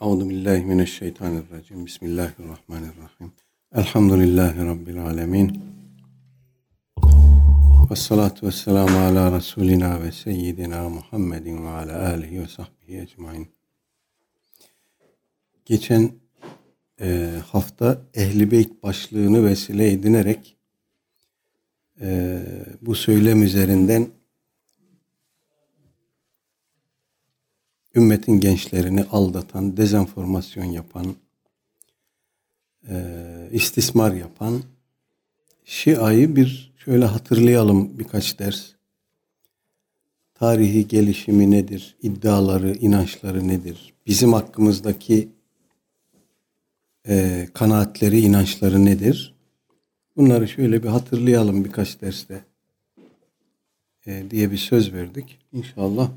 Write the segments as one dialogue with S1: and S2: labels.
S1: Euzu billahi mineşşeytanirracim. Bismillahirrahmanirrahim. Elhamdülillahi rabbil alamin. Ves salatu vesselamu ala Resulina ve seyyidina Muhammedin ve ala alihi ve sahbihi ecmain. Geçen e, hafta Ehli Beyt başlığını vesile edinerek e, bu söylem üzerinden ümmetin gençlerini aldatan, dezenformasyon yapan, e, istismar yapan Şia'yı bir şöyle hatırlayalım birkaç ders. Tarihi gelişimi nedir? iddiaları, inançları nedir? Bizim hakkımızdaki e, kanaatleri, inançları nedir? Bunları şöyle bir hatırlayalım birkaç derste e, diye bir söz verdik. İnşallah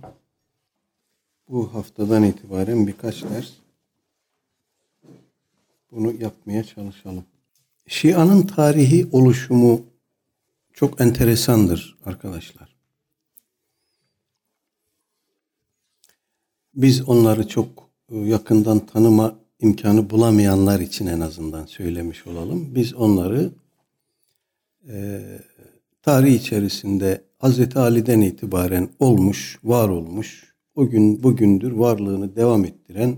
S1: bu haftadan itibaren birkaç ders bunu yapmaya çalışalım. Şia'nın tarihi oluşumu çok enteresandır arkadaşlar. Biz onları çok e, yakından tanıma imkanı bulamayanlar için en azından söylemiş olalım. Biz onları e, tarih içerisinde Hazreti Ali'den itibaren olmuş, var olmuş, o gün bugündür varlığını devam ettiren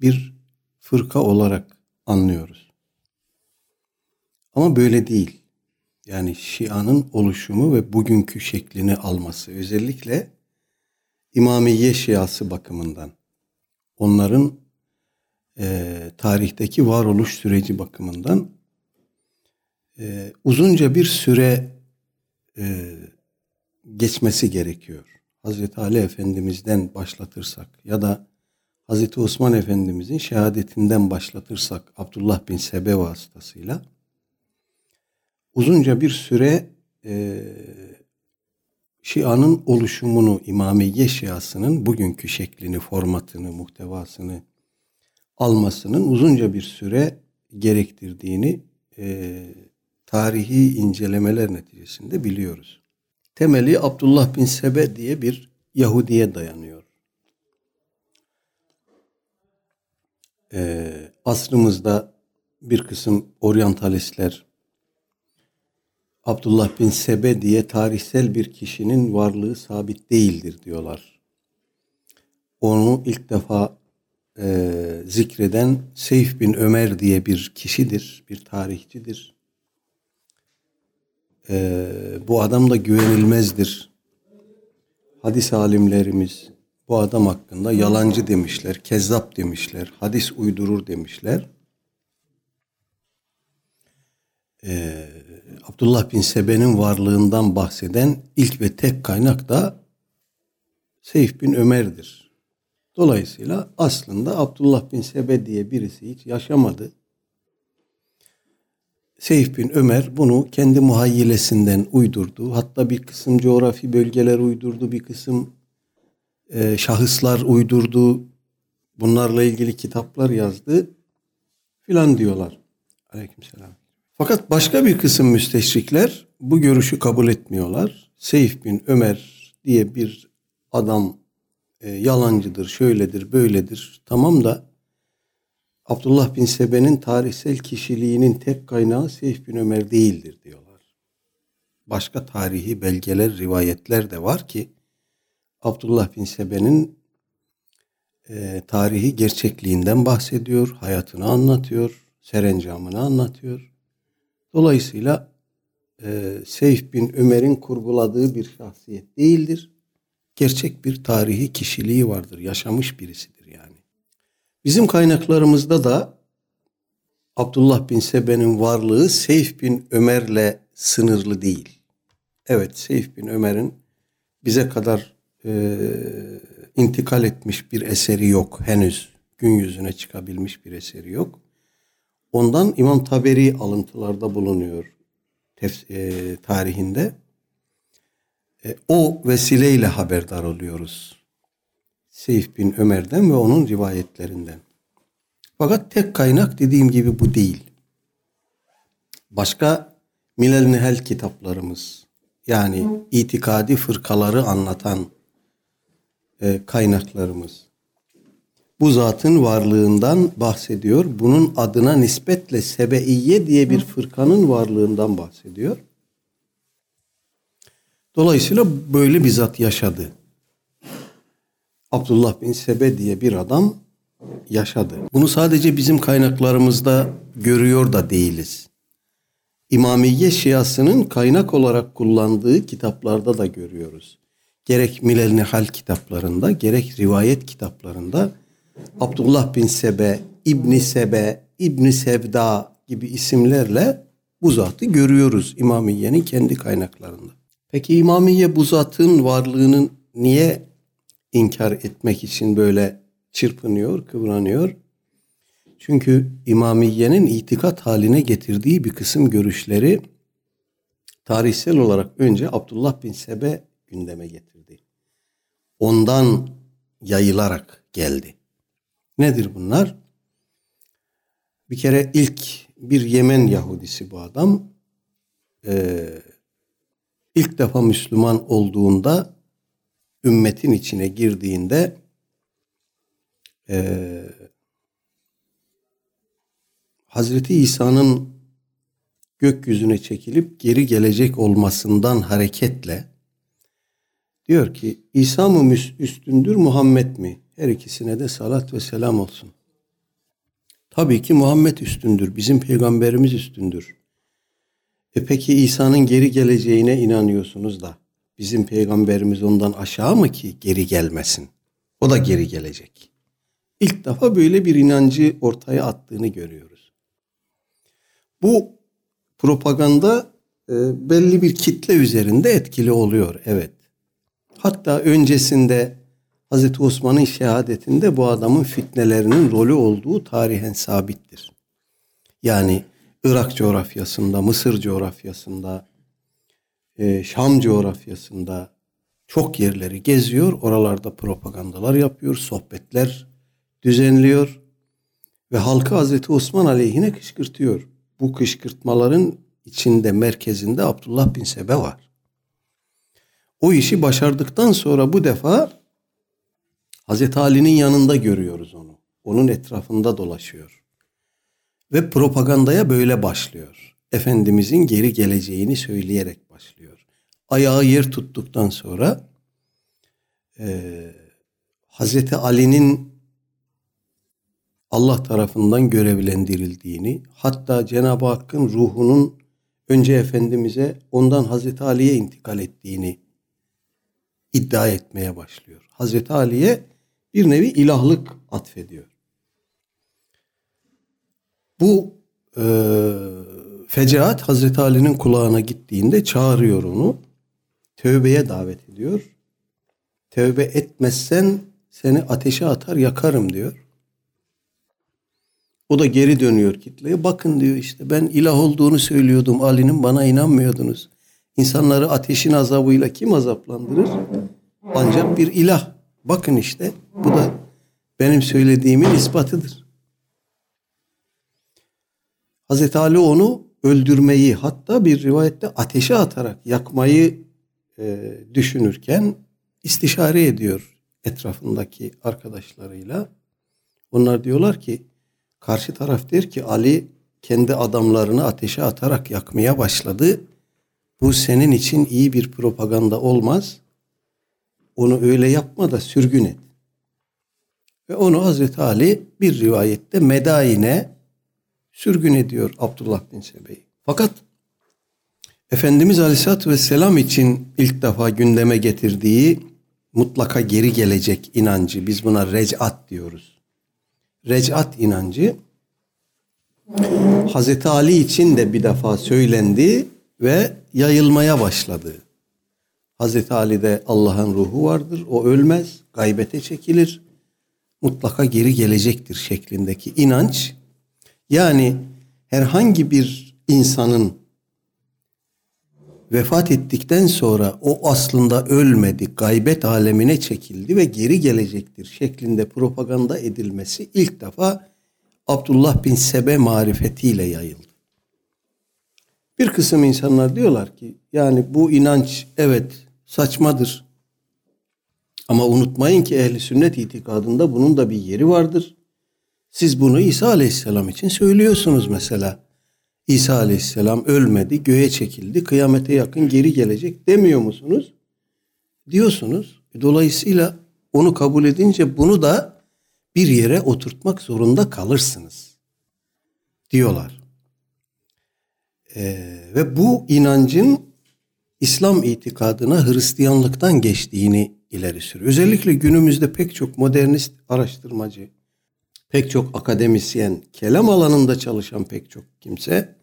S1: bir fırka olarak anlıyoruz. Ama böyle değil. Yani Şia'nın oluşumu ve bugünkü şeklini alması özellikle İmamiye Şiası bakımından onların e, tarihteki varoluş süreci bakımından e, uzunca bir süre e, geçmesi gerekiyor. Hazreti Ali Efendimiz'den başlatırsak ya da Hazreti Osman Efendimiz'in şehadetinden başlatırsak Abdullah bin Sebe vasıtasıyla uzunca bir süre e, Şia'nın oluşumunu, İmamiye Şiasının bugünkü şeklini, formatını, muhtevasını almasının uzunca bir süre gerektirdiğini e, tarihi incelemeler neticesinde biliyoruz. Temeli Abdullah bin Sebe diye bir Yahudiye dayanıyor. Ee, asrımızda bir kısım oryantalistler Abdullah bin Sebe diye tarihsel bir kişinin varlığı sabit değildir diyorlar. Onu ilk defa e, zikreden Seyf bin Ömer diye bir kişidir, bir tarihçidir. E, bu adam da güvenilmezdir. Hadis alimlerimiz bu adam hakkında yalancı demişler, kezzap demişler, hadis uydurur demişler. Ee, Abdullah bin Sebe'nin varlığından bahseden ilk ve tek kaynak da Seyf bin Ömer'dir. Dolayısıyla aslında Abdullah bin Sebe diye birisi hiç yaşamadı. Seyf bin Ömer bunu kendi muhayyilesinden uydurdu. Hatta bir kısım coğrafi bölgeler uydurdu, bir kısım e, şahıslar uydurdu. Bunlarla ilgili kitaplar yazdı filan diyorlar. Aleykümselam. Fakat başka bir kısım müsteşrikler bu görüşü kabul etmiyorlar. Seyf bin Ömer diye bir adam e, yalancıdır, şöyledir, böyledir. Tamam da Abdullah bin Sebe'nin tarihsel kişiliğinin tek kaynağı Seyf bin Ömer değildir diyorlar. Başka tarihi belgeler, rivayetler de var ki Abdullah bin Sebe'nin e, tarihi gerçekliğinden bahsediyor, hayatını anlatıyor, serencamını anlatıyor. Dolayısıyla e, Seyf bin Ömer'in kurguladığı bir şahsiyet değildir. Gerçek bir tarihi kişiliği vardır, yaşamış yani. Bizim kaynaklarımızda da Abdullah bin Sebe'nin varlığı Seyf bin Ömer'le sınırlı değil. Evet Seyf bin Ömer'in bize kadar e, intikal etmiş bir eseri yok henüz. Gün yüzüne çıkabilmiş bir eseri yok. Ondan İmam Taberi alıntılarda bulunuyor tef, e, tarihinde. E, o vesileyle haberdar oluyoruz. Seyf bin Ömer'den ve onun rivayetlerinden. Fakat tek kaynak dediğim gibi bu değil. Başka Milel Nihel kitaplarımız yani itikadi fırkaları anlatan e, kaynaklarımız. bu zatın varlığından bahsediyor. Bunun adına nispetle Sebeiye diye bir fırkanın varlığından bahsediyor. Dolayısıyla böyle bir zat yaşadı. Abdullah bin Sebe diye bir adam yaşadı. Bunu sadece bizim kaynaklarımızda görüyor da değiliz. İmamiye Şiasının kaynak olarak kullandığı kitaplarda da görüyoruz. Gerek Milel Nihal kitaplarında, gerek rivayet kitaplarında Abdullah bin Sebe, İbni Sebe, İbni Sevda gibi isimlerle bu zatı görüyoruz İmamiye'nin kendi kaynaklarında. Peki İmamiye bu zatın varlığının niye inkar etmek için böyle çırpınıyor, kıvranıyor? Çünkü İmamiye'nin itikat haline getirdiği bir kısım görüşleri tarihsel olarak önce Abdullah bin Sebe gündeme getirdi. Ondan yayılarak geldi. Nedir bunlar? Bir kere ilk bir Yemen Yahudisi bu adam. Ee, ilk defa Müslüman olduğunda ümmetin içine girdiğinde e, Hazreti İsa'nın gökyüzüne çekilip geri gelecek olmasından hareketle diyor ki İsa mı üstündür Muhammed mi? Her ikisine de salat ve selam olsun. Tabii ki Muhammed üstündür. Bizim peygamberimiz üstündür. E peki İsa'nın geri geleceğine inanıyorsunuz da bizim peygamberimiz ondan aşağı mı ki geri gelmesin? O da geri gelecek. İlk defa böyle bir inancı ortaya attığını görüyoruz. Bu propaganda e, belli bir kitle üzerinde etkili oluyor. Evet. Hatta öncesinde Hazreti Osman'ın şehadetinde bu adamın fitnelerinin rolü olduğu tarihen sabittir. Yani Irak coğrafyasında, Mısır coğrafyasında, e, Şam coğrafyasında çok yerleri geziyor. Oralarda propagandalar yapıyor, sohbetler düzenliyor ve halkı Hazreti Osman aleyhine kışkırtıyor. Bu kışkırtmaların içinde merkezinde Abdullah bin Sebe var. O işi başardıktan sonra bu defa Hazreti Ali'nin yanında görüyoruz onu. Onun etrafında dolaşıyor. Ve propagandaya böyle başlıyor. Efendimizin geri geleceğini söyleyerek başlıyor. Ayağı yer tuttuktan sonra e, Hazreti Ali'nin Allah tarafından görevlendirildiğini, hatta Cenab-ı Hakk'ın ruhunun önce Efendimiz'e ondan Hazreti Ali'ye intikal ettiğini iddia etmeye başlıyor. Hazreti Ali'ye bir nevi ilahlık atfediyor. Bu e, fecaat Hazreti Ali'nin kulağına gittiğinde çağırıyor onu. Tövbeye davet ediyor. Tövbe etmezsen seni ateşe atar yakarım diyor. O da geri dönüyor kitleye. Bakın diyor işte ben ilah olduğunu söylüyordum. Ali'nin bana inanmıyordunuz. İnsanları ateşin azabıyla kim azaplandırır? Ancak bir ilah. Bakın işte bu da benim söylediğimin ispatıdır. Hazreti Ali onu öldürmeyi hatta bir rivayette ateşe atarak yakmayı e, düşünürken istişare ediyor etrafındaki arkadaşlarıyla. Onlar diyorlar ki karşı taraf der ki Ali kendi adamlarını ateşe atarak yakmaya başladı. Bu senin için iyi bir propaganda olmaz. Onu öyle yapma da sürgün et. Ve onu Hazreti Ali bir rivayette Medain'e sürgün ediyor Abdullah bin Sebe'yi. Fakat Efendimiz Aleyhisselatü Vesselam için ilk defa gündeme getirdiği mutlaka geri gelecek inancı, biz buna rec'at diyoruz. Rec'at inancı Hazreti Ali için de bir defa söylendi ve yayılmaya başladı. Hazreti Ali'de Allah'ın ruhu vardır. O ölmez, gaybete çekilir. Mutlaka geri gelecektir şeklindeki inanç. Yani herhangi bir insanın vefat ettikten sonra o aslında ölmedi, gaybet alemine çekildi ve geri gelecektir şeklinde propaganda edilmesi ilk defa Abdullah bin Sebe marifetiyle yayıldı. Bir kısım insanlar diyorlar ki yani bu inanç evet saçmadır. Ama unutmayın ki ehli sünnet itikadında bunun da bir yeri vardır. Siz bunu İsa Aleyhisselam için söylüyorsunuz mesela. İsa Aleyhisselam ölmedi, göğe çekildi, kıyamete yakın geri gelecek demiyor musunuz? Diyorsunuz. Dolayısıyla onu kabul edince bunu da bir yere oturtmak zorunda kalırsınız. Diyorlar. Ee, ve bu inancın İslam itikadına Hristiyanlıktan geçtiğini ileri sürüyor. Özellikle günümüzde pek çok modernist araştırmacı, pek çok akademisyen, kelam alanında çalışan pek çok kimse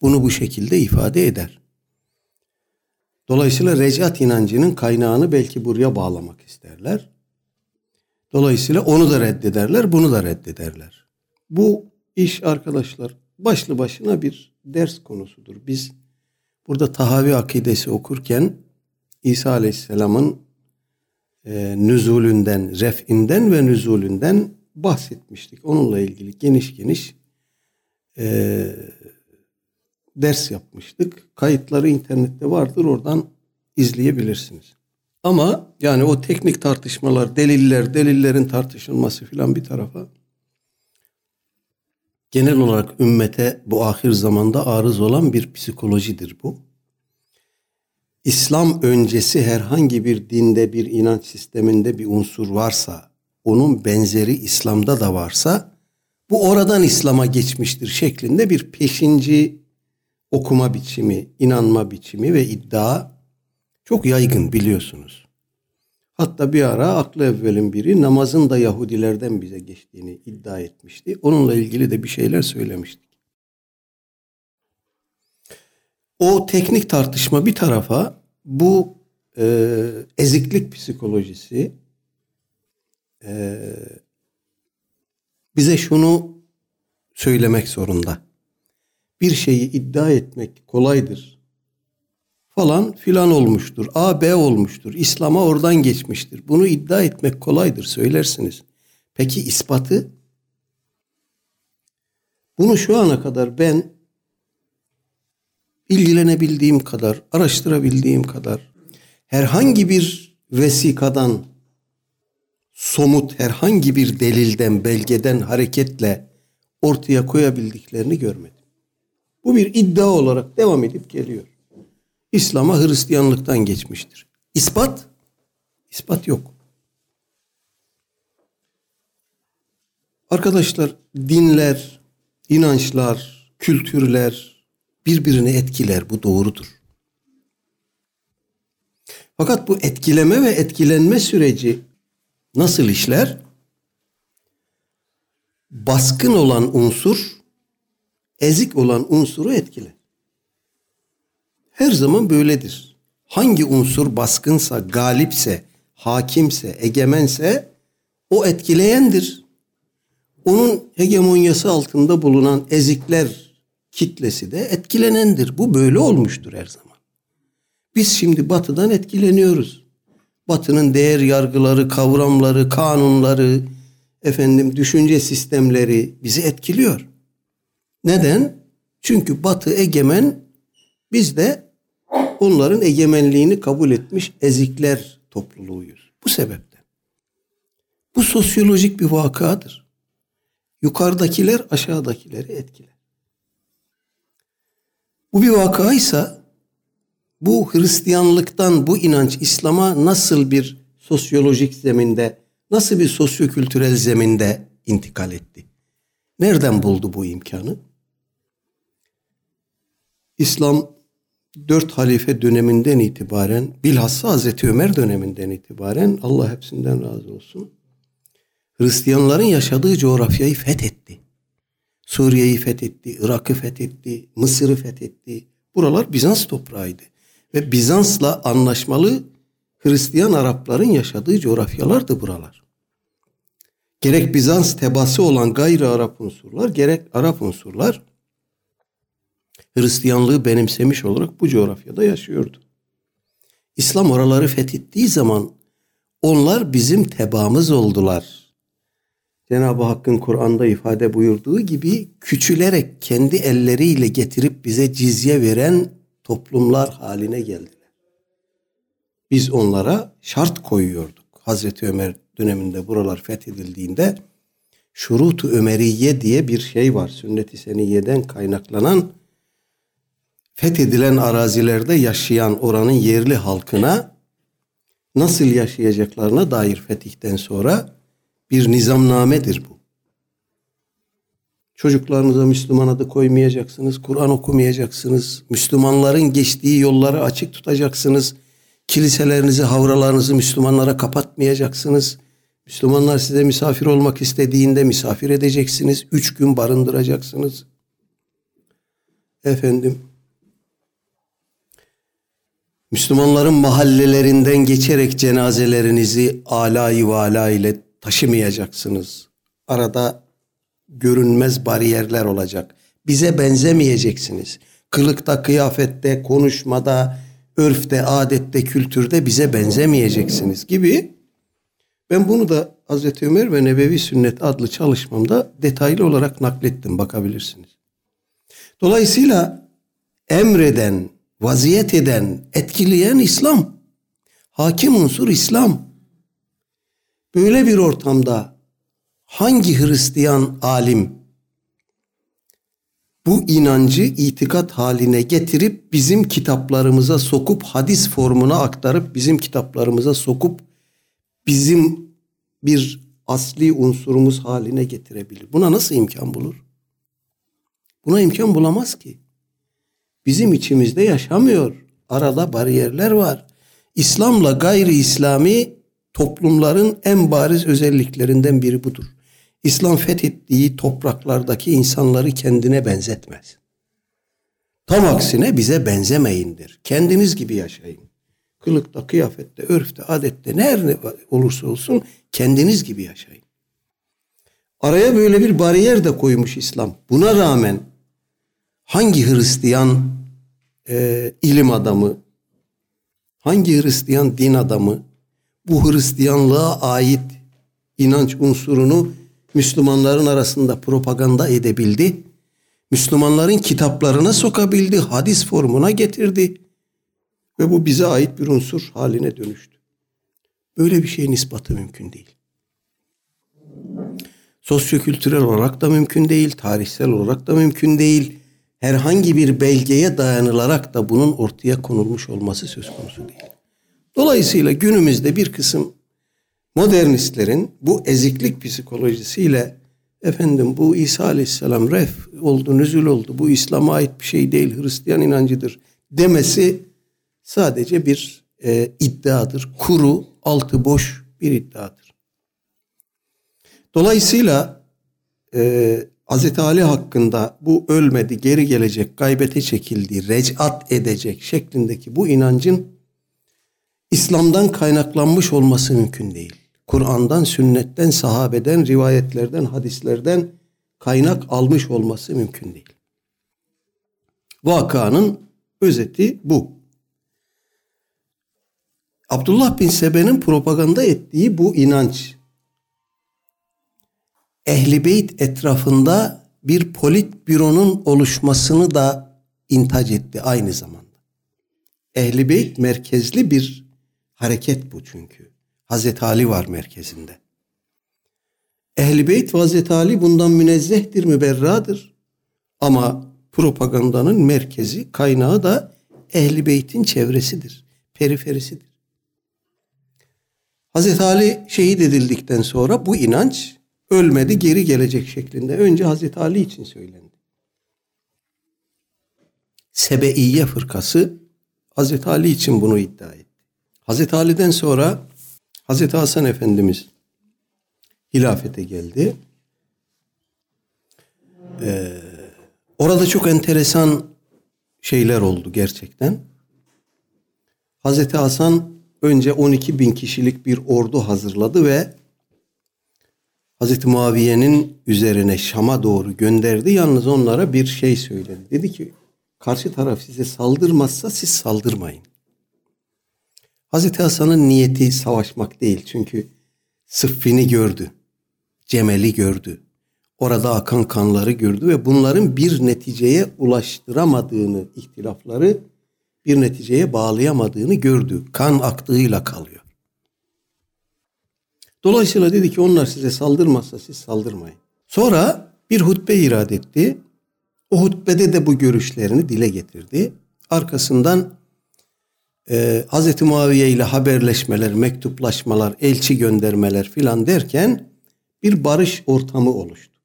S1: bunu bu şekilde ifade eder. Dolayısıyla recat inancının kaynağını belki buraya bağlamak isterler. Dolayısıyla onu da reddederler, bunu da reddederler. Bu iş arkadaşlar başlı başına bir ders konusudur. Biz burada Tahavi akidesi okurken İsa Aleyhisselam'ın e, nüzulünden, ref'inden ve nüzulünden bahsetmiştik. Onunla ilgili geniş geniş e, ders yapmıştık. Kayıtları internette vardır oradan izleyebilirsiniz. Ama yani o teknik tartışmalar, deliller, delillerin tartışılması filan bir tarafa genel olarak ümmete bu ahir zamanda arız olan bir psikolojidir bu. İslam öncesi herhangi bir dinde, bir inanç sisteminde bir unsur varsa, onun benzeri İslam'da da varsa, bu oradan İslam'a geçmiştir şeklinde bir peşinci okuma biçimi, inanma biçimi ve iddia çok yaygın biliyorsunuz. Hatta bir ara aklı evvelin biri namazın da Yahudilerden bize geçtiğini iddia etmişti. Onunla ilgili de bir şeyler söylemiştik. O teknik tartışma bir tarafa bu e, eziklik psikolojisi e, bize şunu söylemek zorunda. Bir şeyi iddia etmek kolaydır. Falan filan olmuştur. A, B olmuştur. İslam'a oradan geçmiştir. Bunu iddia etmek kolaydır söylersiniz. Peki ispatı? Bunu şu ana kadar ben ilgilenebildiğim kadar, araştırabildiğim kadar herhangi bir vesikadan somut herhangi bir delilden, belgeden hareketle ortaya koyabildiklerini görmedim. Bu bir iddia olarak devam edip geliyor. İslam'a Hristiyanlıktan geçmiştir. İspat? İspat yok. Arkadaşlar dinler, inançlar, kültürler birbirini etkiler. Bu doğrudur. Fakat bu etkileme ve etkilenme süreci nasıl işler? Baskın olan unsur ezik olan unsuru etkiler. Her zaman böyledir. Hangi unsur baskınsa, galipse, hakimse, egemense o etkileyendir. Onun hegemonyası altında bulunan ezikler kitlesi de etkilenendir. Bu böyle olmuştur her zaman. Biz şimdi batıdan etkileniyoruz. Batının değer yargıları, kavramları, kanunları, efendim düşünce sistemleri bizi etkiliyor. Neden? Çünkü Batı egemen, biz de onların egemenliğini kabul etmiş ezikler topluluğuyuz. Bu sebepten. Bu sosyolojik bir vakadır. Yukarıdakiler aşağıdakileri etkiler. Bu bir vakaysa bu Hristiyanlıktan bu inanç İslam'a nasıl bir sosyolojik zeminde, nasıl bir sosyokültürel zeminde intikal etti? Nereden buldu bu imkanı? İslam dört halife döneminden itibaren bilhassa Hazreti Ömer döneminden itibaren Allah hepsinden razı olsun. Hristiyanların yaşadığı coğrafyayı fethetti. Suriye'yi fethetti, Irak'ı fethetti, Mısır'ı fethetti. Buralar Bizans toprağıydı. Ve Bizans'la anlaşmalı Hristiyan Arapların yaşadığı coğrafyalardı buralar. Gerek Bizans tebası olan gayri Arap unsurlar, gerek Arap unsurlar Hristiyanlığı benimsemiş olarak bu coğrafyada yaşıyordu. İslam oraları fethettiği zaman onlar bizim tebamız oldular. Cenab-ı Hakk'ın Kur'an'da ifade buyurduğu gibi küçülerek kendi elleriyle getirip bize cizye veren toplumlar haline geldiler. Biz onlara şart koyuyorduk. Hazreti Ömer döneminde buralar fethedildiğinde şurutu Ömeriye diye bir şey var. Sünnet-i Seniyye'den kaynaklanan fethedilen arazilerde yaşayan oranın yerli halkına nasıl yaşayacaklarına dair fetihten sonra bir nizamnamedir bu. Çocuklarınıza Müslüman adı koymayacaksınız, Kur'an okumayacaksınız, Müslümanların geçtiği yolları açık tutacaksınız, kiliselerinizi, havralarınızı Müslümanlara kapatmayacaksınız. Müslümanlar size misafir olmak istediğinde misafir edeceksiniz, üç gün barındıracaksınız. Efendim, Müslümanların mahallelerinden geçerek cenazelerinizi alay vala ile taşımayacaksınız. Arada görünmez bariyerler olacak. Bize benzemeyeceksiniz. Kılıkta, kıyafette, konuşmada, örfte, adette, kültürde bize benzemeyeceksiniz gibi. Ben bunu da Hazreti Ömer ve Nebevi Sünnet adlı çalışmamda detaylı olarak naklettim bakabilirsiniz. Dolayısıyla emreden, vaziyet eden, etkileyen İslam. Hakim unsur İslam. Böyle bir ortamda hangi Hristiyan alim bu inancı itikat haline getirip bizim kitaplarımıza sokup hadis formuna aktarıp bizim kitaplarımıza sokup bizim bir asli unsurumuz haline getirebilir. Buna nasıl imkan bulur? Buna imkan bulamaz ki. Bizim içimizde yaşamıyor. Arada bariyerler var. İslam'la gayri İslami toplumların en bariz özelliklerinden biri budur. İslam fethettiği topraklardaki insanları kendine benzetmez. Tam aksine bize benzemeyindir. Kendiniz gibi yaşayın. Kılıkta, kıyafette, örfte, adette ne olursa olsun kendiniz gibi yaşayın. Araya böyle bir bariyer de koymuş İslam. Buna rağmen hangi Hristiyan e, ilim adamı, hangi Hristiyan din adamı bu Hristiyanlığa ait inanç unsurunu Müslümanların arasında propaganda edebildi. Müslümanların kitaplarına sokabildi, hadis formuna getirdi. Ve bu bize ait bir unsur haline dönüştü. Böyle bir şeyin ispatı mümkün değil. Sosyokültürel olarak da mümkün değil, tarihsel olarak da mümkün değil. Herhangi bir belgeye dayanılarak da bunun ortaya konulmuş olması söz konusu değil. Dolayısıyla günümüzde bir kısım modernistlerin bu eziklik psikolojisiyle efendim bu İsa Aleyhisselam ref oldu, nüzul oldu, bu İslam'a ait bir şey değil, Hristiyan inancıdır demesi sadece bir e, iddiadır. Kuru, altı boş bir iddiadır. Dolayısıyla e, Hz. Ali hakkında bu ölmedi, geri gelecek, gaybete çekildi, recat edecek şeklindeki bu inancın İslam'dan kaynaklanmış olması mümkün değil. Kur'an'dan, sünnetten, sahabeden, rivayetlerden, hadislerden kaynak almış olması mümkün değil. Vakanın özeti bu. Abdullah bin Sebe'nin propaganda ettiği bu inanç Ehli Beyt etrafında bir polit büronun oluşmasını da intac etti aynı zamanda. Ehli Beyt merkezli bir hareket bu çünkü. Hazreti Ali var merkezinde. Ehli Beyt ve Hazreti Ali bundan münezzehtir, müberradır. Ama propagandanın merkezi, kaynağı da Ehli Beyt'in çevresidir, periferisidir. Hazreti Ali şehit edildikten sonra bu inanç ölmedi geri gelecek şeklinde önce Hazreti Ali için söylendi. Sebeiye fırkası Hazreti Ali için bunu iddia etti. Hazreti Ali'den sonra Hazreti Hasan Efendimiz hilafete geldi. Ee, orada çok enteresan şeyler oldu gerçekten. Hazreti Hasan önce 12 bin kişilik bir ordu hazırladı ve Hazreti Muaviye'nin üzerine Şam'a doğru gönderdi. Yalnız onlara bir şey söyledi. Dedi ki karşı taraf size saldırmazsa siz saldırmayın. Hazreti Hasan'ın niyeti savaşmak değil. Çünkü Sıffin'i gördü. Cemel'i gördü. Orada akan kanları gördü ve bunların bir neticeye ulaştıramadığını, ihtilafları bir neticeye bağlayamadığını gördü. Kan aktığıyla kalıyor. Dolayısıyla dedi ki onlar size saldırmazsa siz saldırmayın. Sonra bir hutbe irad etti. O hutbede de bu görüşlerini dile getirdi. Arkasından e, Hz. Muaviye ile haberleşmeler, mektuplaşmalar, elçi göndermeler filan derken bir barış ortamı oluştu.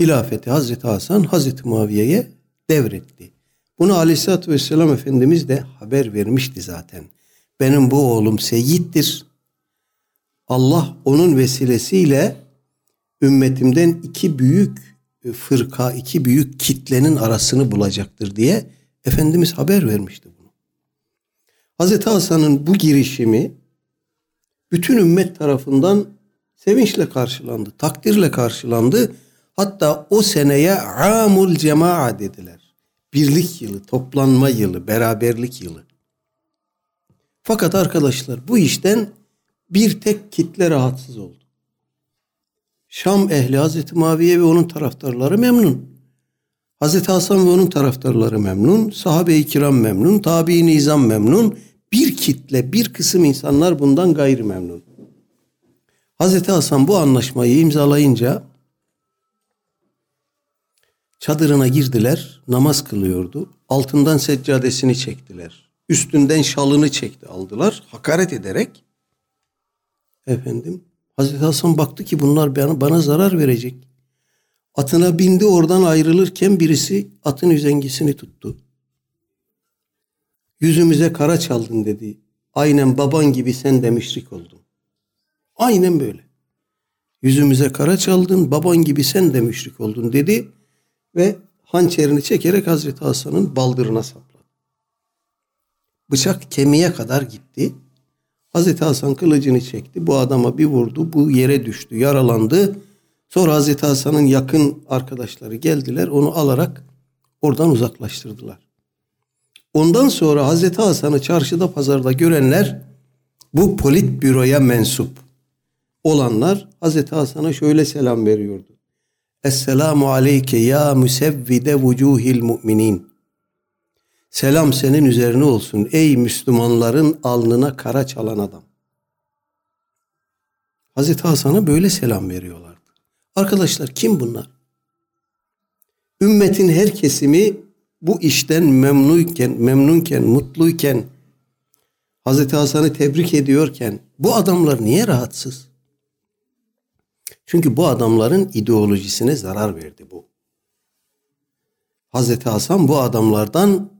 S1: Hilafeti Hazreti Hasan Hazreti Muaviye'ye devretti. Bunu Aleyhisselatü Vesselam Efendimiz de haber vermişti zaten. Benim bu oğlum Seyyid'dir. Allah onun vesilesiyle ümmetimden iki büyük fırka, iki büyük kitlenin arasını bulacaktır diye Efendimiz haber vermişti. Hazreti Hasan'ın bu girişimi bütün ümmet tarafından sevinçle karşılandı, takdirle karşılandı. Hatta o seneye amul cemaa dediler. Birlik yılı, toplanma yılı, beraberlik yılı. Fakat arkadaşlar bu işten bir tek kitle rahatsız oldu. Şam ehli Hazreti Muaviye ve onun taraftarları memnun. Hazreti Hasan ve onun taraftarları memnun. Sahabe-i kiram memnun. Tabi-i nizam memnun. Bir kitle, bir kısım insanlar bundan gayri memnun. Hazreti Hasan bu anlaşmayı imzalayınca çadırına girdiler, namaz kılıyordu. Altından seccadesini çektiler. Üstünden şalını çekti, aldılar. Hakaret ederek efendim Hazreti Hasan baktı ki bunlar bana, bana zarar verecek. Atına bindi oradan ayrılırken birisi atın üzengisini tuttu. Yüzümüze kara çaldın dedi. Aynen baban gibi sen de müşrik oldun. Aynen böyle. Yüzümüze kara çaldın, baban gibi sen de müşrik oldun dedi ve hançerini çekerek Hazreti Hasan'ın baldırına sapladı. Bıçak kemiğe kadar gitti. Hazreti Hasan kılıcını çekti. Bu adama bir vurdu. Bu yere düştü. Yaralandı. Sonra Hazreti Hasan'ın yakın arkadaşları geldiler. Onu alarak oradan uzaklaştırdılar. Ondan sonra Hazreti Hasan'ı çarşıda pazarda görenler bu politbüroya mensup olanlar Hazreti Hasan'a şöyle selam veriyordu. Esselamu aleyke ya müsevvide vucuhil mu'minin. Selam senin üzerine olsun ey Müslümanların alnına kara çalan adam. Hazreti Hasan'a böyle selam veriyorlardı. Arkadaşlar kim bunlar? Ümmetin her kesimi bu işten memnunken, memnunken, mutluyken, Hazreti Hasan'ı tebrik ediyorken bu adamlar niye rahatsız? Çünkü bu adamların ideolojisine zarar verdi bu. Hazreti Hasan bu adamlardan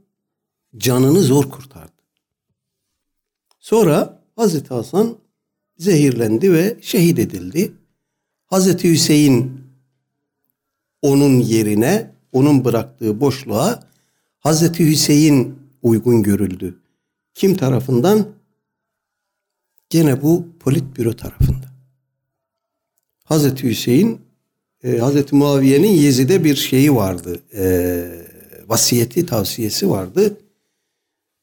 S1: canını zor kurtardı. Sonra Hazreti Hasan zehirlendi ve şehit edildi. Hazreti Hüseyin onun yerine, onun bıraktığı boşluğa Hazreti Hüseyin uygun görüldü. Kim tarafından? Gene bu politbüro tarafında. Hazreti Hüseyin, e, Hazreti Muaviye'nin Yezid'e bir şeyi vardı. E, vasiyeti, tavsiyesi vardı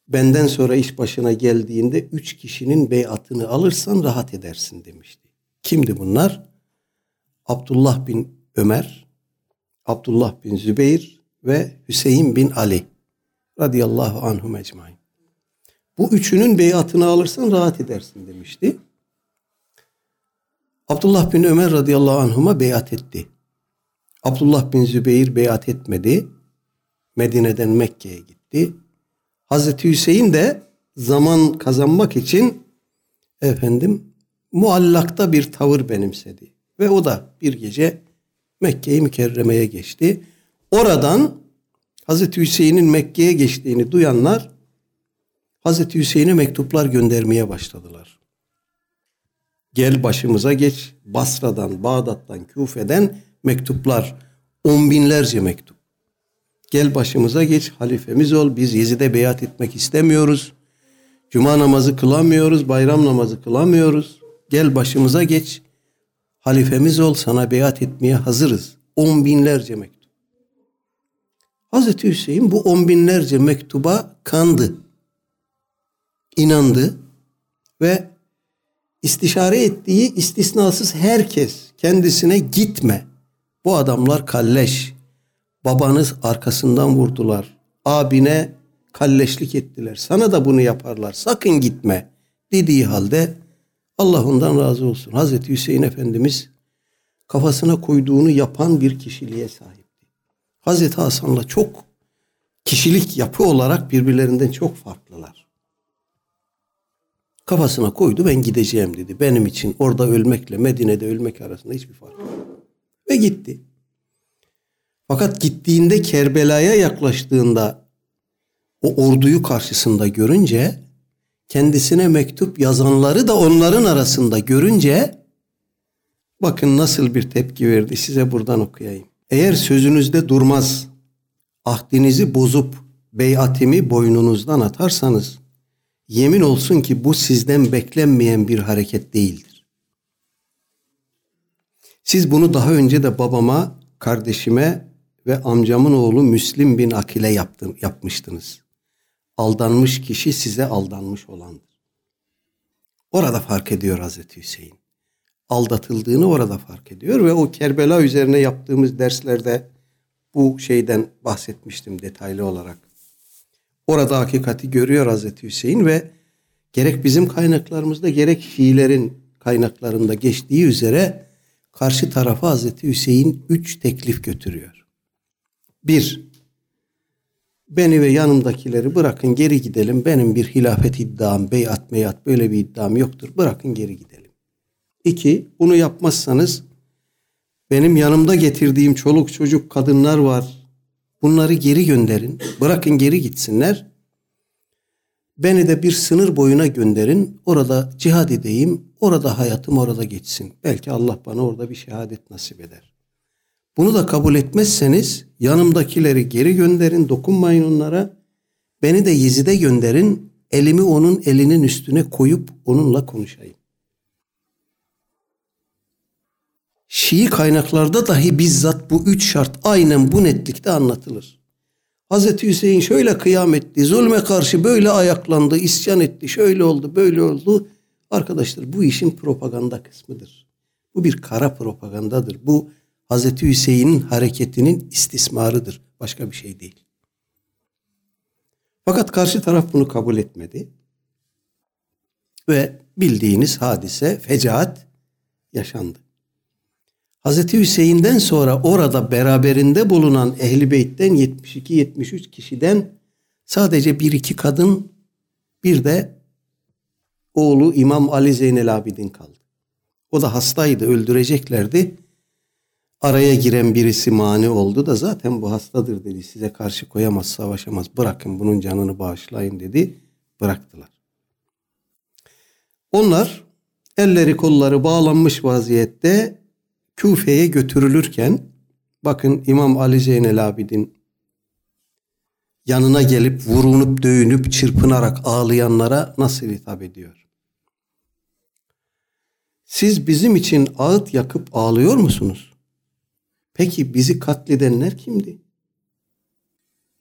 S1: benden sonra iş başına geldiğinde üç kişinin beyatını alırsan rahat edersin demişti. Kimdi bunlar? Abdullah bin Ömer, Abdullah bin Zübeyir ve Hüseyin bin Ali radıyallahu anhum ecmain. Bu üçünün beyatını alırsan rahat edersin demişti. Abdullah bin Ömer radıyallahu anhuma beyat etti. Abdullah bin Zübeyir beyat etmedi. Medine'den Mekke'ye gitti. Hazreti Hüseyin de zaman kazanmak için efendim muallakta bir tavır benimsedi. Ve o da bir gece Mekke'yi mükerremeye geçti. Oradan Hazreti Hüseyin'in Mekke'ye geçtiğini duyanlar Hazreti Hüseyin'e mektuplar göndermeye başladılar. Gel başımıza geç Basra'dan, Bağdat'tan, Küfe'den mektuplar. On binlerce mektup. Gel başımıza geç halifemiz ol. Biz Yezid'e beyat etmek istemiyoruz. Cuma namazı kılamıyoruz, bayram namazı kılamıyoruz. Gel başımıza geç. Halifemiz ol, sana beyat etmeye hazırız. On binlerce mektup. Hazreti Hüseyin bu on binlerce mektuba kandı. İnandı ve istişare ettiği istisnasız herkes kendisine gitme. Bu adamlar kalleş, Babanız arkasından vurdular. Abine kalleşlik ettiler. Sana da bunu yaparlar. Sakın gitme dediği halde Allah ondan razı olsun. Hazreti Hüseyin Efendimiz kafasına koyduğunu yapan bir kişiliğe sahipti. Hazreti Hasan'la çok kişilik yapı olarak birbirlerinden çok farklılar. Kafasına koydu ben gideceğim dedi. Benim için orada ölmekle Medine'de ölmek arasında hiçbir fark yok. Ve gitti. Fakat gittiğinde Kerbela'ya yaklaştığında o orduyu karşısında görünce kendisine mektup yazanları da onların arasında görünce bakın nasıl bir tepki verdi size buradan okuyayım. Eğer sözünüzde durmaz, ahdinizi bozup beyatimi boynunuzdan atarsanız yemin olsun ki bu sizden beklenmeyen bir hareket değildir. Siz bunu daha önce de babama, kardeşime ve amcamın oğlu Müslim bin Akil'e yaptım, yapmıştınız. Aldanmış kişi size aldanmış olandır. Orada fark ediyor Hazreti Hüseyin. Aldatıldığını orada fark ediyor ve o Kerbela üzerine yaptığımız derslerde bu şeyden bahsetmiştim detaylı olarak. Orada hakikati görüyor Hazreti Hüseyin ve gerek bizim kaynaklarımızda gerek Şiilerin kaynaklarında geçtiği üzere karşı tarafa Hazreti Hüseyin üç teklif götürüyor. Bir, beni ve yanımdakileri bırakın geri gidelim. Benim bir hilafet iddiam, beyat meyat böyle bir iddiam yoktur. Bırakın geri gidelim. İki, bunu yapmazsanız benim yanımda getirdiğim çoluk çocuk kadınlar var. Bunları geri gönderin. Bırakın geri gitsinler. Beni de bir sınır boyuna gönderin. Orada cihad edeyim. Orada hayatım orada geçsin. Belki Allah bana orada bir şehadet nasip eder. Bunu da kabul etmezseniz yanımdakileri geri gönderin, dokunmayın onlara. Beni de Yezid'e gönderin, elimi onun elinin üstüne koyup onunla konuşayım. Şii kaynaklarda dahi bizzat bu üç şart aynen bu netlikte anlatılır. Hazreti Hüseyin şöyle kıyam etti, zulme karşı böyle ayaklandı, isyan etti, şöyle oldu, böyle oldu. Arkadaşlar bu işin propaganda kısmıdır. Bu bir kara propagandadır. Bu Hazreti Hüseyin'in hareketinin istismarıdır. Başka bir şey değil. Fakat karşı taraf bunu kabul etmedi. Ve bildiğiniz hadise, fecaat yaşandı. Hazreti Hüseyin'den sonra orada beraberinde bulunan Ehli Beyt'ten 72-73 kişiden sadece bir iki kadın bir de oğlu İmam Ali Zeynel Abidin kaldı. O da hastaydı, öldüreceklerdi. Araya giren birisi mani oldu da zaten bu hastadır dedi. Size karşı koyamaz, savaşamaz. Bırakın bunun canını bağışlayın dedi. Bıraktılar. Onlar elleri kolları bağlanmış vaziyette Küfe'ye götürülürken bakın İmam Ali Zeynel Abidin yanına gelip vurunup dövünüp çırpınarak ağlayanlara nasıl hitap ediyor? Siz bizim için ağıt yakıp ağlıyor musunuz? Peki bizi katledenler kimdi?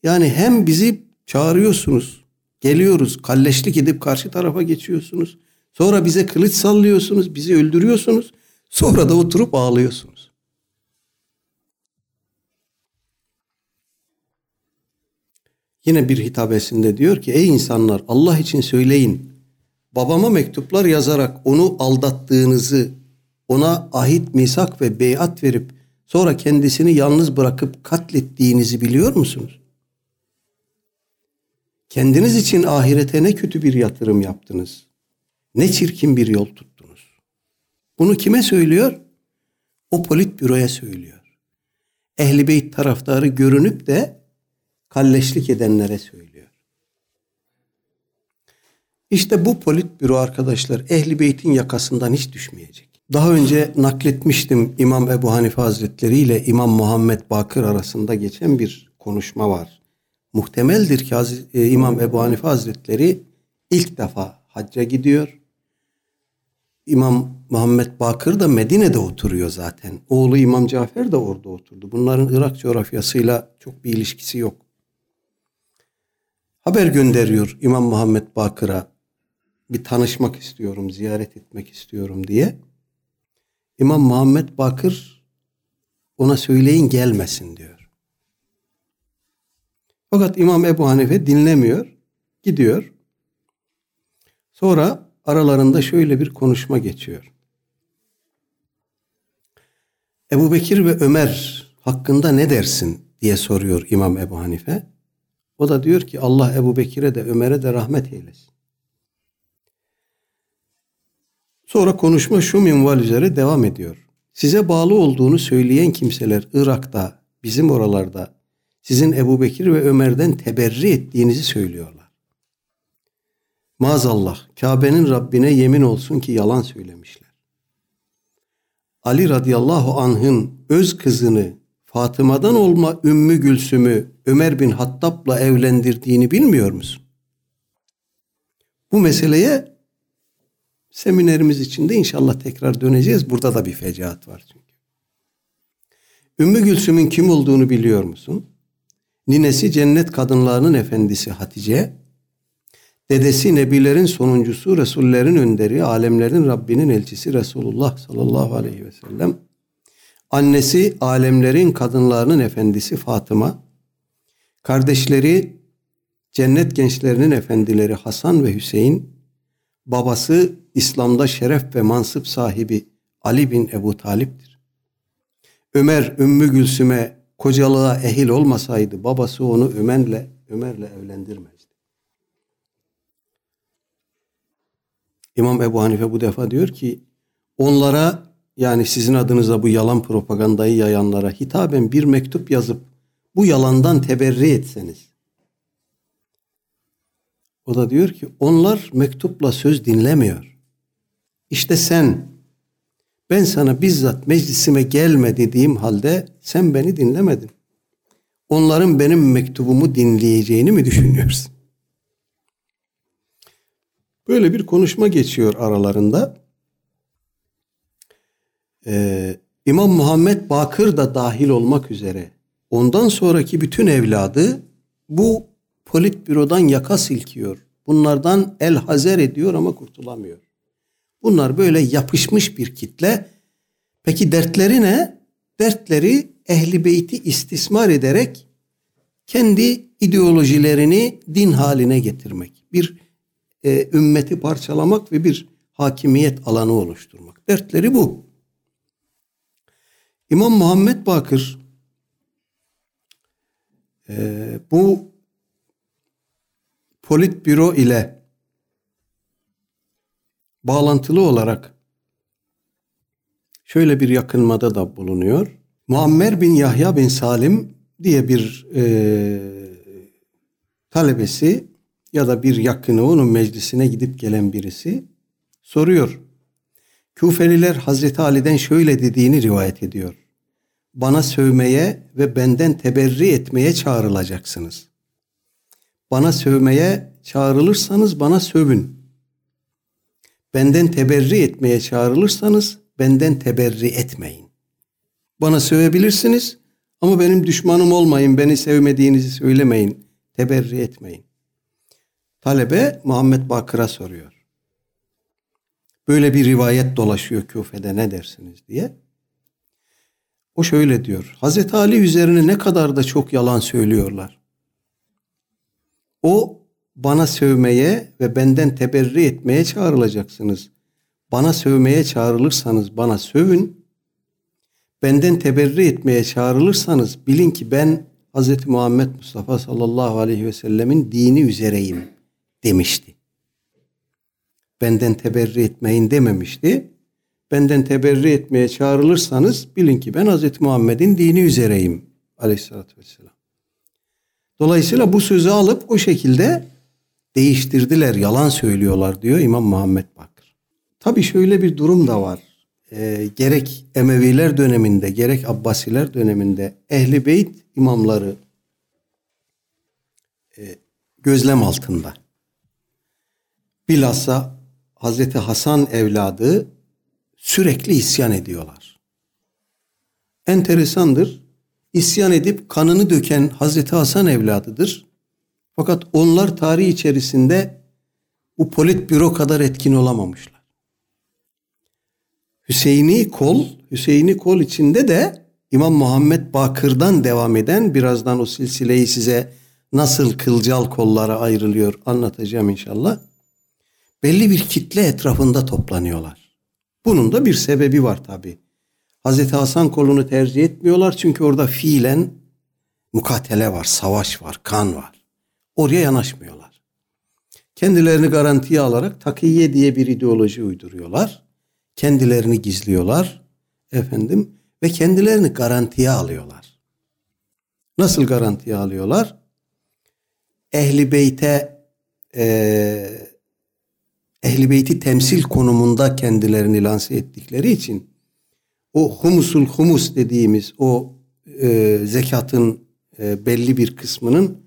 S1: Yani hem bizi çağırıyorsunuz, geliyoruz, kalleşlik edip karşı tarafa geçiyorsunuz. Sonra bize kılıç sallıyorsunuz, bizi öldürüyorsunuz. Sonra da oturup ağlıyorsunuz. Yine bir hitabesinde diyor ki ey insanlar Allah için söyleyin. Babama mektuplar yazarak onu aldattığınızı, ona ahit, misak ve beyat verip sonra kendisini yalnız bırakıp katlettiğinizi biliyor musunuz? Kendiniz için ahirete ne kötü bir yatırım yaptınız. Ne çirkin bir yol tuttunuz. Bunu kime söylüyor? O politbüroya söylüyor. Ehli beyt taraftarı görünüp de kalleşlik edenlere söylüyor. İşte bu politbüro arkadaşlar ehli beytin yakasından hiç düşmeyecek. Daha önce nakletmiştim İmam Ebu Hanife Hazretleri ile İmam Muhammed Bakır arasında geçen bir konuşma var. Muhtemeldir ki e, İmam Ebu Hanife Hazretleri ilk defa hacca gidiyor. İmam Muhammed Bakır da Medine'de oturuyor zaten. Oğlu İmam Cafer de orada oturdu. Bunların Irak coğrafyasıyla çok bir ilişkisi yok. Haber gönderiyor İmam Muhammed Bakır'a. Bir tanışmak istiyorum, ziyaret etmek istiyorum diye. İmam Muhammed Bakır ona söyleyin gelmesin diyor. Fakat İmam Ebu Hanife dinlemiyor. Gidiyor. Sonra aralarında şöyle bir konuşma geçiyor. Ebu Bekir ve Ömer hakkında ne dersin diye soruyor İmam Ebu Hanife. O da diyor ki Allah Ebu Bekir'e de Ömer'e de rahmet eylesin. Sonra konuşma şu minval üzere devam ediyor. Size bağlı olduğunu söyleyen kimseler Irak'ta, bizim oralarda sizin Ebu Bekir ve Ömer'den teberri ettiğinizi söylüyorlar. Maazallah Kabe'nin Rabbine yemin olsun ki yalan söylemişler. Ali radıyallahu anh'ın öz kızını Fatıma'dan olma Ümmü Gülsüm'ü Ömer bin Hattab'la evlendirdiğini bilmiyor musun? Bu meseleye seminerimiz içinde inşallah tekrar döneceğiz. Burada da bir fecaat var çünkü. Ümmü Gülsüm'ün kim olduğunu biliyor musun? Ninesi cennet kadınlarının efendisi Hatice, dedesi nebilerin sonuncusu, Resullerin önderi, alemlerin Rabbinin elçisi Resulullah sallallahu aleyhi ve sellem, annesi alemlerin kadınlarının efendisi Fatıma, kardeşleri cennet gençlerinin efendileri Hasan ve Hüseyin, babası İslam'da şeref ve mansıp sahibi Ali bin Ebu Talip'tir. Ömer Ümmü Gülsüm'e kocalığa ehil olmasaydı babası onu Ömer'le Ömer'le evlendirmezdi. İmam Ebu Hanife bu defa diyor ki onlara yani sizin adınıza bu yalan propagandayı yayanlara hitaben bir mektup yazıp bu yalandan teberri etseniz. O da diyor ki onlar mektupla söz dinlemiyor. İşte sen ben sana bizzat meclisime gelme dediğim halde sen beni dinlemedin. Onların benim mektubumu dinleyeceğini mi düşünüyorsun? Böyle bir konuşma geçiyor aralarında. Ee, İmam Muhammed Bakır da dahil olmak üzere ondan sonraki bütün evladı bu politbürodan yaka silkiyor. Bunlardan el hazer ediyor ama kurtulamıyor. Bunlar böyle yapışmış bir kitle. Peki dertleri ne? Dertleri ehli beyti istismar ederek kendi ideolojilerini din haline getirmek. Bir e, ümmeti parçalamak ve bir hakimiyet alanı oluşturmak. Dertleri bu. İmam Muhammed Bakır e, bu politbüro ile bağlantılı olarak şöyle bir yakınmada da bulunuyor. Muammer bin Yahya bin Salim diye bir e, talebesi ya da bir yakını onun meclisine gidip gelen birisi soruyor. Küfeliler Hazreti Ali'den şöyle dediğini rivayet ediyor. Bana sövmeye ve benden teberri etmeye çağrılacaksınız. Bana sövmeye çağrılırsanız bana sövün. Benden teberri etmeye çağrılırsanız benden teberri etmeyin. Bana sövebilirsiniz ama benim düşmanım olmayın, beni sevmediğinizi söylemeyin, teberri etmeyin. Talebe Muhammed Bakır'a soruyor. Böyle bir rivayet dolaşıyor Küfe'de ne dersiniz diye. O şöyle diyor. Hazreti Ali üzerine ne kadar da çok yalan söylüyorlar. O bana sövmeye ve benden teberri etmeye çağrılacaksınız. Bana sövmeye çağrılırsanız bana sövün. Benden teberri etmeye çağrılırsanız bilin ki ben Hz. Muhammed Mustafa sallallahu aleyhi ve sellemin dini üzereyim demişti. Benden teberri etmeyin dememişti. Benden teberri etmeye çağrılırsanız bilin ki ben Hz. Muhammed'in dini üzereyim aleyhissalatü vesselam. Dolayısıyla bu sözü alıp o şekilde değiştirdiler, yalan söylüyorlar diyor İmam Muhammed Bakır. Tabi şöyle bir durum da var. E, gerek Emeviler döneminde gerek Abbasiler döneminde Ehli Beyt imamları e, gözlem altında. Bilhassa Hazreti Hasan evladı sürekli isyan ediyorlar. Enteresandır. İsyan edip kanını döken Hazreti Hasan evladıdır. Fakat onlar tarih içerisinde bu politbüro kadar etkin olamamışlar. Hüseyini kol, Hüseyini kol içinde de İmam Muhammed Bakır'dan devam eden birazdan o silsileyi size nasıl kılcal kollara ayrılıyor anlatacağım inşallah. Belli bir kitle etrafında toplanıyorlar. Bunun da bir sebebi var tabi. Hazreti Hasan kolunu tercih etmiyorlar çünkü orada fiilen mukatele var, savaş var, kan var. Oraya yanaşmıyorlar. Kendilerini garantiye alarak takiye diye bir ideoloji uyduruyorlar. Kendilerini gizliyorlar. Efendim ve kendilerini garantiye alıyorlar. Nasıl garantiye alıyorlar? Ehli beyte e, ehli beyti temsil konumunda kendilerini lanse ettikleri için o humusul humus dediğimiz o e, zekatın e, belli bir kısmının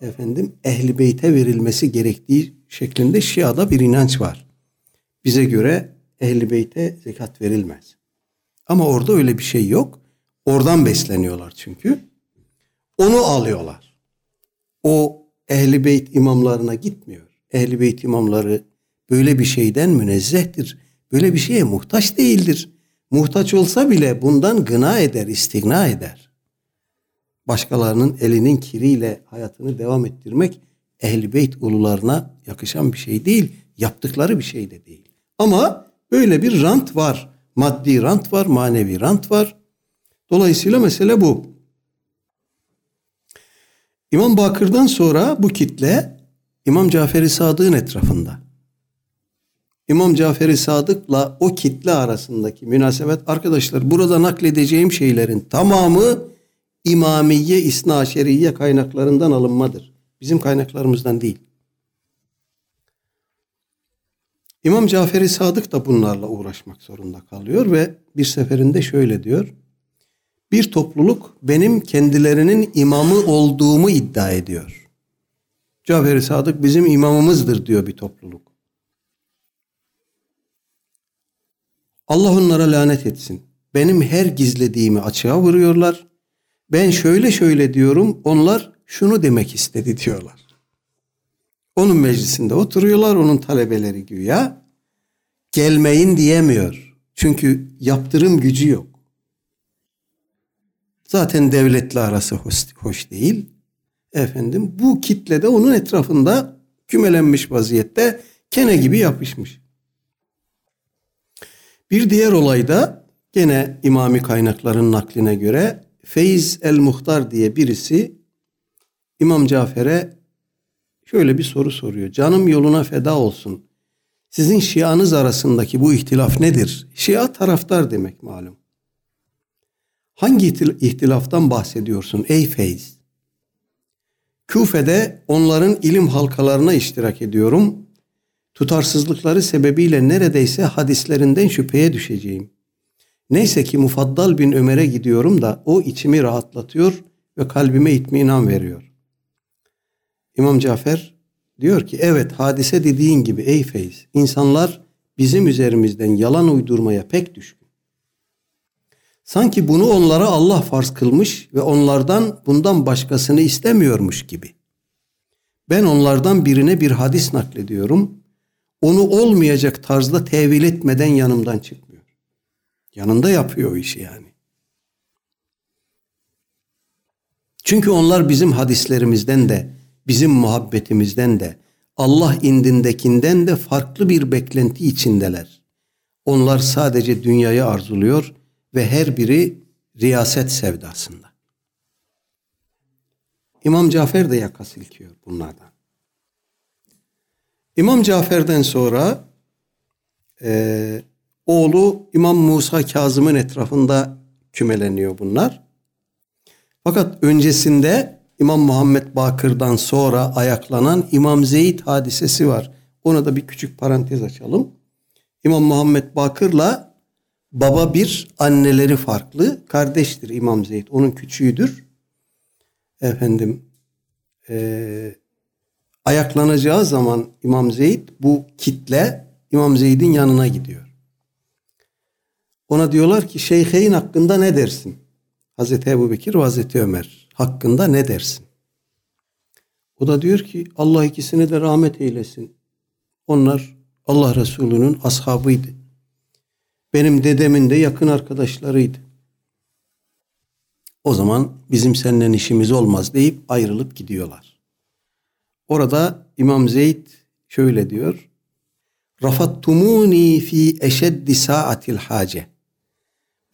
S1: efendim ehli beyte verilmesi gerektiği şeklinde Şia'da bir inanç var. Bize göre ehli beyte zekat verilmez. Ama orada öyle bir şey yok. Oradan besleniyorlar çünkü. Onu alıyorlar. O ehli beyt imamlarına gitmiyor. Ehli beyt imamları böyle bir şeyden münezzehtir. Böyle bir şeye muhtaç değildir. Muhtaç olsa bile bundan gına eder, istigna eder. Başkalarının elinin kiriyle hayatını devam ettirmek ehli beyt ulularına yakışan bir şey değil. Yaptıkları bir şey de değil. Ama böyle bir rant var. Maddi rant var, manevi rant var. Dolayısıyla mesele bu. İmam Bakır'dan sonra bu kitle İmam Cafer-i Sadık'ın etrafında. İmam Cafer-i Sadık'la o kitle arasındaki münasebet arkadaşlar burada nakledeceğim şeylerin tamamı İmamiye, İsna Şeriye kaynaklarından alınmadır. Bizim kaynaklarımızdan değil. İmam Cafer-i Sadık da bunlarla uğraşmak zorunda kalıyor ve bir seferinde şöyle diyor. Bir topluluk benim kendilerinin imamı olduğumu iddia ediyor. Cafer-i Sadık bizim imamımızdır diyor bir topluluk. Allah onlara lanet etsin. Benim her gizlediğimi açığa vuruyorlar. Ben şöyle şöyle diyorum, onlar şunu demek istedi diyorlar. Onun meclisinde oturuyorlar, onun talebeleri güya. Gelmeyin diyemiyor. Çünkü yaptırım gücü yok. Zaten devletle arası hoş, hoş değil. Efendim bu kitle de onun etrafında kümelenmiş vaziyette kene gibi yapışmış. Bir diğer olayda gene imami kaynakların nakline göre Feyz el-Muhtar diye birisi İmam Cafer'e şöyle bir soru soruyor. Canım yoluna feda olsun. Sizin şianız arasındaki bu ihtilaf nedir? Şia taraftar demek malum. Hangi ihtilaftan bahsediyorsun ey Feyz? Küfe'de onların ilim halkalarına iştirak ediyorum. Tutarsızlıkları sebebiyle neredeyse hadislerinden şüpheye düşeceğim. Neyse ki Mufaddal bin Ömer'e gidiyorum da o içimi rahatlatıyor ve kalbime itminan veriyor. İmam Cafer diyor ki evet hadise dediğin gibi ey Feyz insanlar bizim üzerimizden yalan uydurmaya pek düşkün. Sanki bunu onlara Allah farz kılmış ve onlardan bundan başkasını istemiyormuş gibi. Ben onlardan birine bir hadis naklediyorum. Onu olmayacak tarzda tevil etmeden yanımdan çıkmıyor. Yanında yapıyor o işi yani. Çünkü onlar bizim hadislerimizden de, bizim muhabbetimizden de, Allah indindekinden de farklı bir beklenti içindeler. Onlar sadece dünyayı arzuluyor ve her biri riyaset sevdasında. İmam Cafer de yaka silkiyor bunlardan. İmam Cafer'den sonra e, oğlu İmam Musa Kazım'ın etrafında kümeleniyor bunlar. Fakat öncesinde İmam Muhammed Bakır'dan sonra ayaklanan İmam Zeyd hadisesi var. Ona da bir küçük parantez açalım. İmam Muhammed Bakır'la baba bir, anneleri farklı. Kardeştir İmam Zeyd. Onun küçüğüdür. Efendim e, ayaklanacağı zaman İmam Zeyd bu kitle İmam Zeyd'in yanına gidiyor. Ona diyorlar ki şeyheyn hakkında ne dersin? Hazreti Ebu Bekir ve Hazreti Ömer hakkında ne dersin? O da diyor ki Allah ikisine de rahmet eylesin. Onlar Allah Resulü'nün ashabıydı. Benim dedemin de yakın arkadaşlarıydı. O zaman bizim seninle işimiz olmaz deyip ayrılıp gidiyorlar. Orada İmam Zeyd şöyle diyor. Rafattumuni fi eşeddi saatil hace.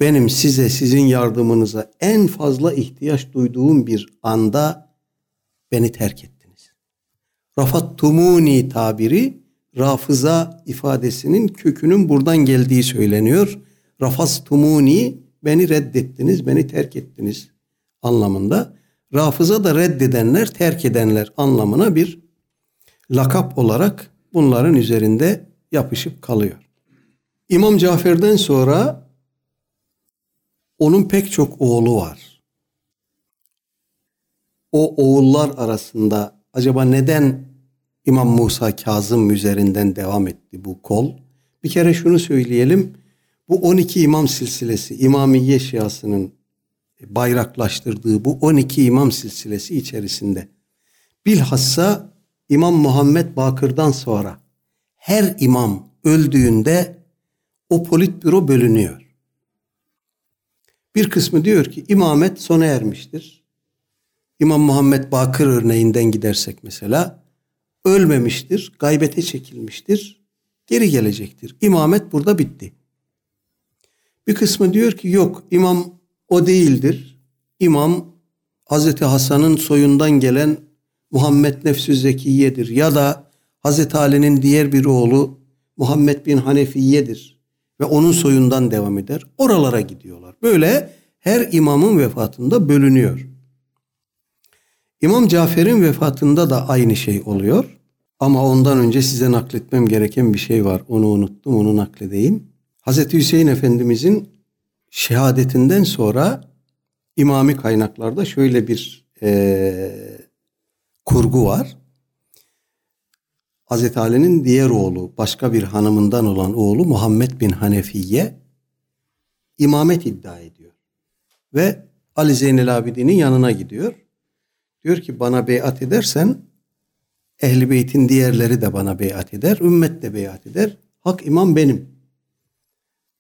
S1: Benim size sizin yardımınıza en fazla ihtiyaç duyduğum bir anda beni terk ettiniz. Rafattumuni tabiri rafıza ifadesinin kökünün buradan geldiği söyleniyor. Rafastumuni beni reddettiniz, beni terk ettiniz anlamında. Rafıza da reddedenler, terk edenler anlamına bir lakap olarak bunların üzerinde yapışıp kalıyor. İmam Cafer'den sonra onun pek çok oğlu var. O oğullar arasında acaba neden İmam Musa Kazım üzerinden devam etti bu kol? Bir kere şunu söyleyelim. Bu 12 imam silsilesi, İmamiye Şiasının bayraklaştırdığı bu 12 imam silsilesi içerisinde bilhassa İmam Muhammed Bakır'dan sonra her imam öldüğünde o politbüro bölünüyor. Bir kısmı diyor ki imamet sona ermiştir. İmam Muhammed Bakır örneğinden gidersek mesela ölmemiştir, gaybete çekilmiştir, geri gelecektir. İmamet burada bitti. Bir kısmı diyor ki yok imam o değildir. İmam Hazreti Hasan'ın soyundan gelen Muhammed Nefsü Zekiye'dir ya da Hazreti Ali'nin diğer bir oğlu Muhammed bin Hanefiye'dir ve onun soyundan devam eder. Oralara gidiyorlar. Böyle her imamın vefatında bölünüyor. İmam Cafer'in vefatında da aynı şey oluyor. Ama ondan önce size nakletmem gereken bir şey var. Onu unuttum, onu nakledeyim. Hazreti Hüseyin Efendimizin şehadetinden sonra imami kaynaklarda şöyle bir e, kurgu var. Hazreti Ali'nin diğer oğlu, başka bir hanımından olan oğlu Muhammed bin Hanefiye imamet iddia ediyor. Ve Ali Zeynel Abidin'in yanına gidiyor. Diyor ki bana beyat edersen Ehli Beyt'in diğerleri de bana beyat eder, ümmet de beyat eder. Hak imam benim.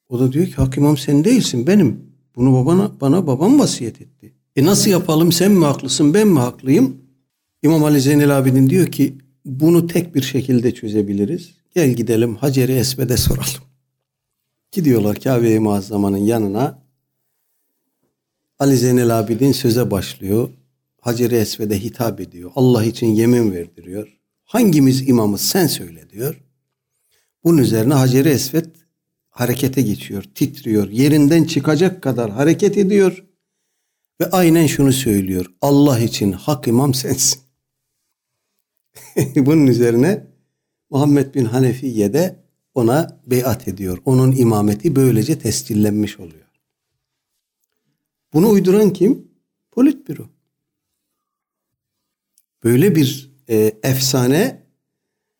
S1: O da diyor ki hak imam sen değilsin benim. Bunu babana, bana babam vasiyet etti. E nasıl yapalım sen mi haklısın ben mi haklıyım? İmam Ali Zeynel Abidin diyor ki bunu tek bir şekilde çözebiliriz. Gel gidelim Hacer-i Esved'e soralım. Gidiyorlar Kabe-i Muazzama'nın yanına. Ali Zeynel Abidin söze başlıyor. Hacer-i Esved'e hitap ediyor. Allah için yemin verdiriyor. Hangimiz imamız sen söyle diyor. Bunun üzerine Hacer-i Esved harekete geçiyor, titriyor. Yerinden çıkacak kadar hareket ediyor. Ve aynen şunu söylüyor. Allah için hak imam sensin. Bunun üzerine Muhammed bin Hanefiye de ona beyat ediyor. Onun imameti böylece tescillenmiş oluyor. Bunu uyduran kim? Politbüro. Böyle bir e, efsane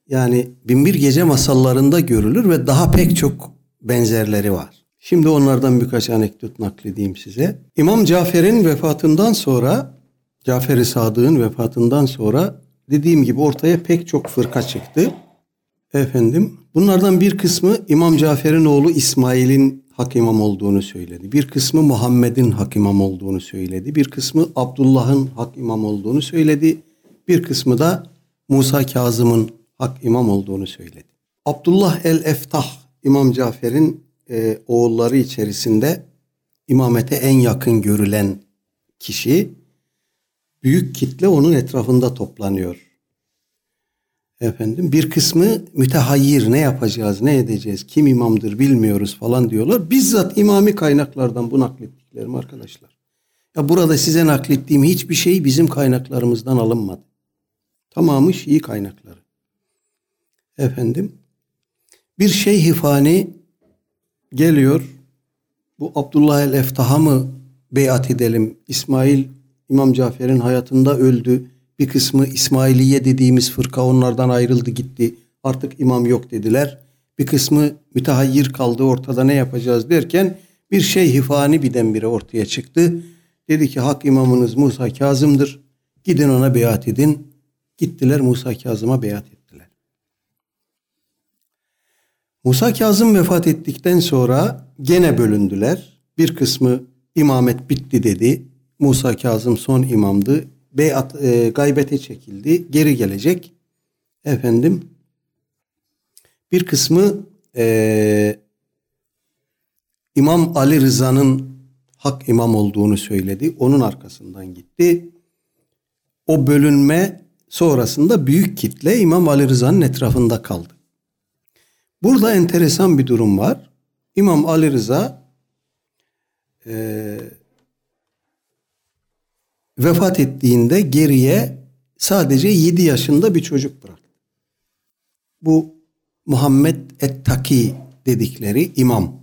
S1: yani binbir gece masallarında görülür ve daha pek çok benzerleri var. Şimdi onlardan birkaç anekdot nakledeyim size. İmam Cafer'in vefatından sonra, Cafer-i Sadık'ın vefatından sonra dediğim gibi ortaya pek çok fırka çıktı. Efendim, bunlardan bir kısmı İmam Cafer'in oğlu İsmail'in hak imam olduğunu söyledi. Bir kısmı Muhammed'in hak imam olduğunu söyledi. Bir kısmı Abdullah'ın hak imam olduğunu söyledi. Bir kısmı da Musa Kazım'ın hak imam olduğunu söyledi. Abdullah el-Eftah İmam Cafer'in e, oğulları içerisinde imamete en yakın görülen kişi büyük kitle onun etrafında toplanıyor. Efendim bir kısmı mütehayyir ne yapacağız ne edeceğiz kim imamdır bilmiyoruz falan diyorlar. Bizzat imami kaynaklardan bu naklettiklerim arkadaşlar. Ya burada size naklettiğim hiçbir şey bizim kaynaklarımızdan alınmadı. Tamamı Şii kaynakları. Efendim bir şeyh fani geliyor. Bu Abdullah el Eftah'a mı beyat edelim? İsmail İmam Cafer'in hayatında öldü. Bir kısmı İsmailiye dediğimiz fırka onlardan ayrıldı gitti. Artık imam yok dediler. Bir kısmı mütehayyir kaldı ortada ne yapacağız derken bir şeyh fani birdenbire ortaya çıktı. Dedi ki hak imamınız Musa Kazım'dır. Gidin ona beyat edin. Gittiler Musa Kazım'a beyat ettiler. Musa Kazım vefat ettikten sonra gene bölündüler. Bir kısmı imamet bitti dedi. Musa Kazım son imamdı. Beyat e, gaybete çekildi. Geri gelecek. Efendim Bir kısmı e, İmam Ali Rıza'nın hak imam olduğunu söyledi. Onun arkasından gitti. O bölünme sonrasında büyük kitle İmam Ali Rıza'nın etrafında kaldı. Burada enteresan bir durum var. İmam Ali Rıza e, vefat ettiğinde geriye sadece 7 yaşında bir çocuk bıraktı. Bu Muhammed Et-Taki dedikleri imam.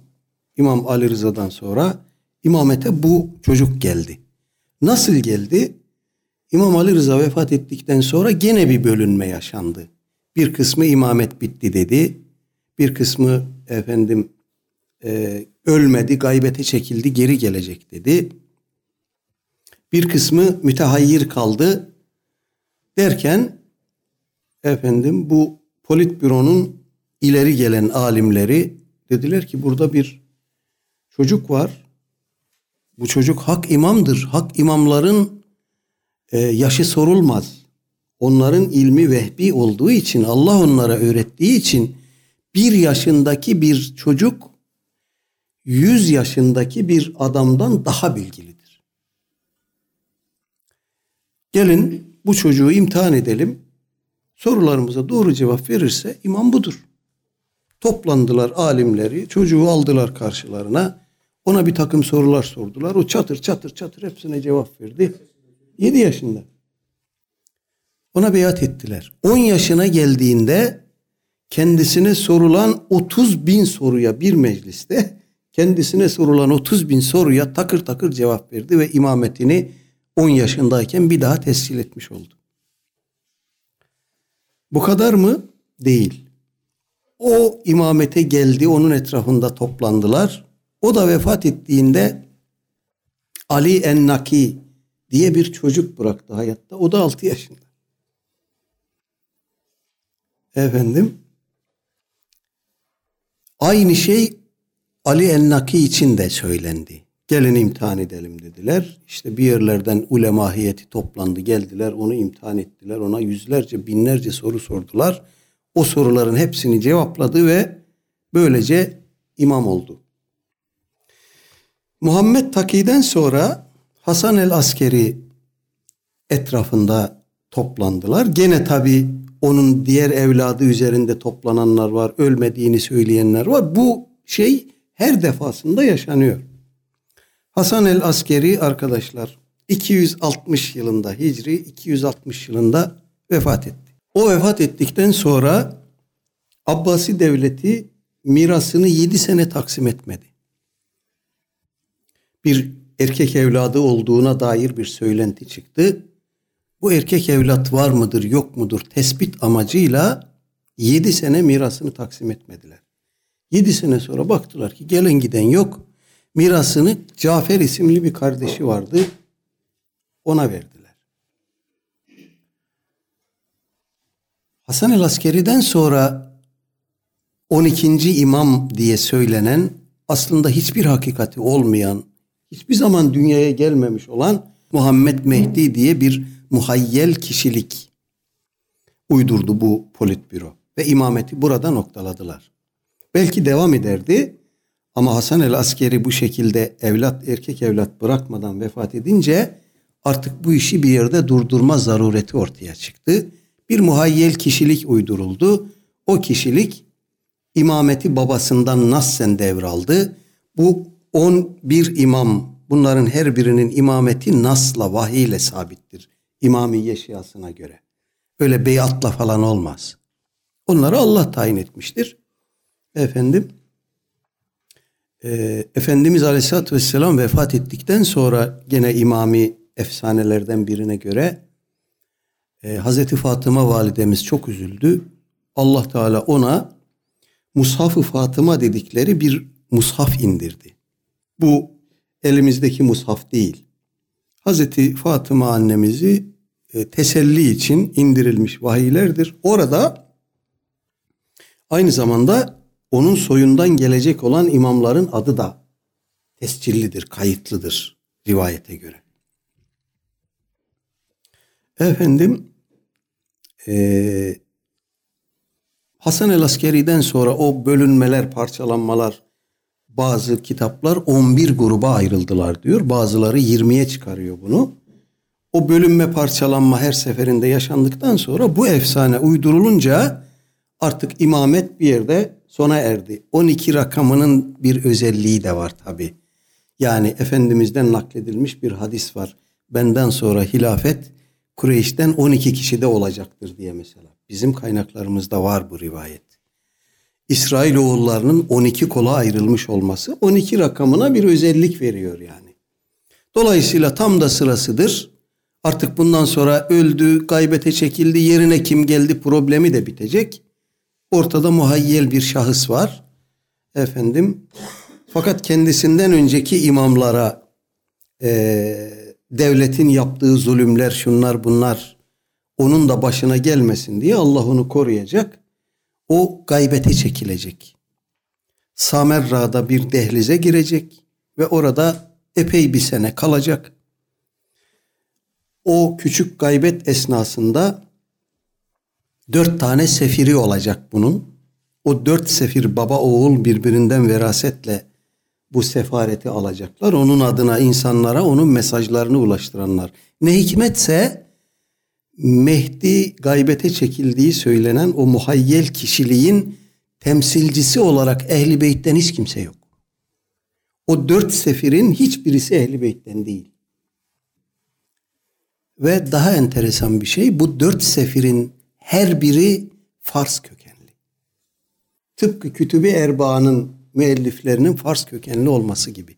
S1: İmam Ali Rıza'dan sonra imamete bu çocuk geldi. Nasıl geldi? İmam Ali Rıza vefat ettikten sonra gene bir bölünme yaşandı. Bir kısmı imamet bitti dedi. Bir kısmı efendim e, ölmedi, gaybete çekildi, geri gelecek dedi. Bir kısmı mütehayyir kaldı derken efendim bu politbüronun ileri gelen alimleri dediler ki burada bir çocuk var. Bu çocuk hak imamdır. Hak imamların e, yaşı sorulmaz. Onların ilmi vehbi olduğu için Allah onlara öğrettiği için bir yaşındaki bir çocuk yüz yaşındaki bir adamdan daha bilgilidir. Gelin bu çocuğu imtihan edelim. Sorularımıza doğru cevap verirse imam budur. Toplandılar alimleri, çocuğu aldılar karşılarına. Ona bir takım sorular sordular. O çatır çatır çatır hepsine cevap verdi. 7 yaşında. Ona beyat ettiler. 10 yaşına geldiğinde kendisine sorulan 30 bin soruya bir mecliste kendisine sorulan 30 bin soruya takır takır cevap verdi ve imametini 10 yaşındayken bir daha tescil etmiş oldu. Bu kadar mı? Değil. O imamete geldi, onun etrafında toplandılar. O da vefat ettiğinde Ali Ennaki diye bir çocuk bıraktı hayatta. O da 6 yaşında. Efendim aynı şey Ali Ennaki için de söylendi. Gelin imtihan edelim dediler. İşte bir yerlerden ulema heyeti toplandı geldiler onu imtihan ettiler. Ona yüzlerce binlerce soru sordular. O soruların hepsini cevapladı ve böylece imam oldu. Muhammed Taki'den sonra Hasan el Askeri etrafında toplandılar. Gene tabi onun diğer evladı üzerinde toplananlar var, ölmediğini söyleyenler var. Bu şey her defasında yaşanıyor. Hasan el Askeri arkadaşlar 260 yılında Hicri 260 yılında vefat etti. O vefat ettikten sonra Abbasi devleti mirasını 7 sene taksim etmedi. Bir erkek evladı olduğuna dair bir söylenti çıktı. Bu erkek evlat var mıdır yok mudur tespit amacıyla 7 sene mirasını taksim etmediler. 7 sene sonra baktılar ki gelen giden yok. Mirasını Cafer isimli bir kardeşi vardı. Ona verdiler. Hasan el Askeri'den sonra 12. imam diye söylenen aslında hiçbir hakikati olmayan, hiçbir zaman dünyaya gelmemiş olan Muhammed Mehdi diye bir muhayyel kişilik uydurdu bu politbüro ve imameti burada noktaladılar. Belki devam ederdi ama Hasan el Askeri bu şekilde evlat erkek evlat bırakmadan vefat edince artık bu işi bir yerde durdurma zarureti ortaya çıktı. Bir muhayyel kişilik uyduruldu. O kişilik imameti babasından nassen devraldı. Bu 11 imam bunların her birinin imameti nasla vahiy ile sabittir. İmami yeşiyasına göre. Öyle beyatla falan olmaz. Onları Allah tayin etmiştir. Efendim e, Efendimiz Aleyhisselatü Vesselam vefat ettikten sonra gene imami efsanelerden birine göre e, Hazreti Fatıma validemiz çok üzüldü. Allah Teala ona Mushaf-ı Fatıma dedikleri bir mushaf indirdi. Bu elimizdeki mushaf değil. Hazreti Fatıma annemizi teselli için indirilmiş vahiylerdir. Orada aynı zamanda onun soyundan gelecek olan imamların adı da tescillidir, kayıtlıdır rivayete göre. Efendim e, Hasan el Askeri'den sonra o bölünmeler, parçalanmalar, bazı kitaplar 11 gruba ayrıldılar diyor. Bazıları 20'ye çıkarıyor bunu. O bölünme parçalanma her seferinde yaşandıktan sonra bu efsane uydurulunca artık imamet bir yerde sona erdi. 12 rakamının bir özelliği de var tabi. Yani Efendimiz'den nakledilmiş bir hadis var. Benden sonra hilafet Kureyş'ten 12 kişi de olacaktır diye mesela. Bizim kaynaklarımızda var bu rivayet. İsrail oğullarının 12 kola ayrılmış olması 12 rakamına bir özellik veriyor yani. Dolayısıyla tam da sırasıdır. Artık bundan sonra öldü, gaybete çekildi, yerine kim geldi problemi de bitecek. Ortada muhayyel bir şahıs var. Efendim fakat kendisinden önceki imamlara e, devletin yaptığı zulümler şunlar bunlar onun da başına gelmesin diye Allah onu koruyacak. O gaybete çekilecek. Samerra'da bir dehlize girecek ve orada epey bir sene kalacak. O küçük gaybet esnasında dört tane sefiri olacak bunun. O dört sefir baba oğul birbirinden verasetle bu sefareti alacaklar. Onun adına insanlara onun mesajlarını ulaştıranlar. Ne hikmetse Mehdi gaybete çekildiği söylenen o muhayyel kişiliğin temsilcisi olarak Ehli Beyt'ten hiç kimse yok. O dört sefirin hiçbirisi Ehli Beyt'ten değil. Ve daha enteresan bir şey bu dört sefirin her biri Fars kökenli. Tıpkı Kütübi müelliflerinin Fars kökenli olması gibi.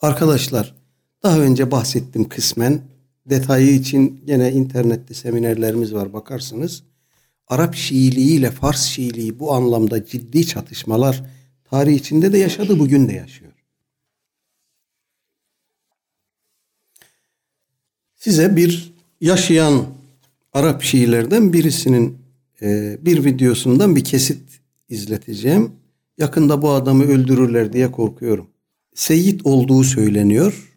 S1: Arkadaşlar daha önce bahsettim kısmen. Detayı için gene internette seminerlerimiz var bakarsınız. Arap Şiiliği ile Fars Şiiliği bu anlamda ciddi çatışmalar tarih içinde de yaşadı bugün de yaşıyor. Size bir yaşayan Arap Şiilerden birisinin e, bir videosundan bir kesit izleteceğim. Yakında bu adamı öldürürler diye korkuyorum. Seyyid olduğu söyleniyor.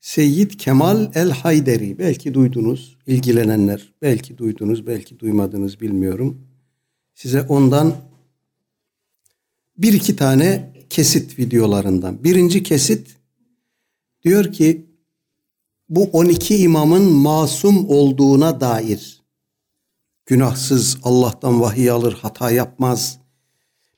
S1: Seyyid Kemal El Hayderi. Belki duydunuz, ilgilenenler. Belki duydunuz, belki duymadınız bilmiyorum. Size ondan bir iki tane kesit videolarından. Birinci kesit diyor ki bu 12 imamın masum olduğuna dair günahsız Allah'tan vahiy alır, hata yapmaz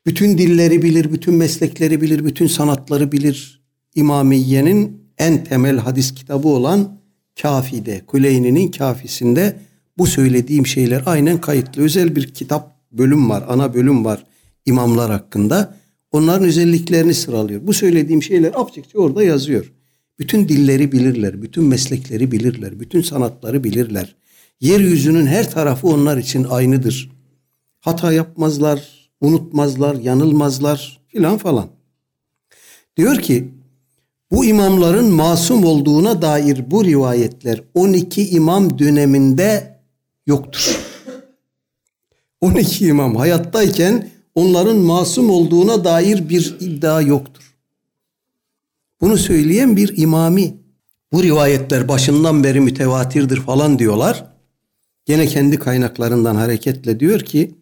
S1: bütün dilleri bilir, bütün meslekleri bilir, bütün sanatları bilir. İmamiye'nin en temel hadis kitabı olan Kafi'de, Kuleyni'nin Kafisinde bu söylediğim şeyler aynen kayıtlı. Özel bir kitap bölüm var, ana bölüm var imamlar hakkında. Onların özelliklerini sıralıyor. Bu söylediğim şeyler apçıkça orada yazıyor. Bütün dilleri bilirler, bütün meslekleri bilirler, bütün sanatları bilirler. Yeryüzünün her tarafı onlar için aynıdır. Hata yapmazlar, unutmazlar, yanılmazlar filan falan. Diyor ki bu imamların masum olduğuna dair bu rivayetler 12 imam döneminde yoktur. 12 imam hayattayken onların masum olduğuna dair bir iddia yoktur. Bunu söyleyen bir imami. Bu rivayetler başından beri mütevatirdir falan diyorlar. Gene kendi kaynaklarından hareketle diyor ki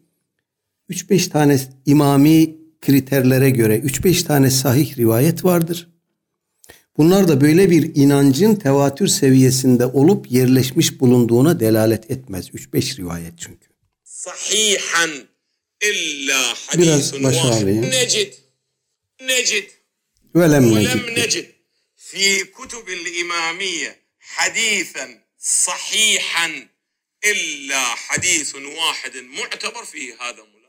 S1: 3-5 tane imami kriterlere göre 3-5 tane sahih rivayet vardır. Bunlar da böyle bir inancın tevatür seviyesinde olup yerleşmiş bulunduğuna delalet etmez. 3-5 rivayet çünkü. Sahihan illa hadisun vahid. Necid. Necid. ولم نجد, ولم نجد. في كتب الإمامية حديثا صحيحا إلا حديث واحد معتبر فيه هذا مولانا.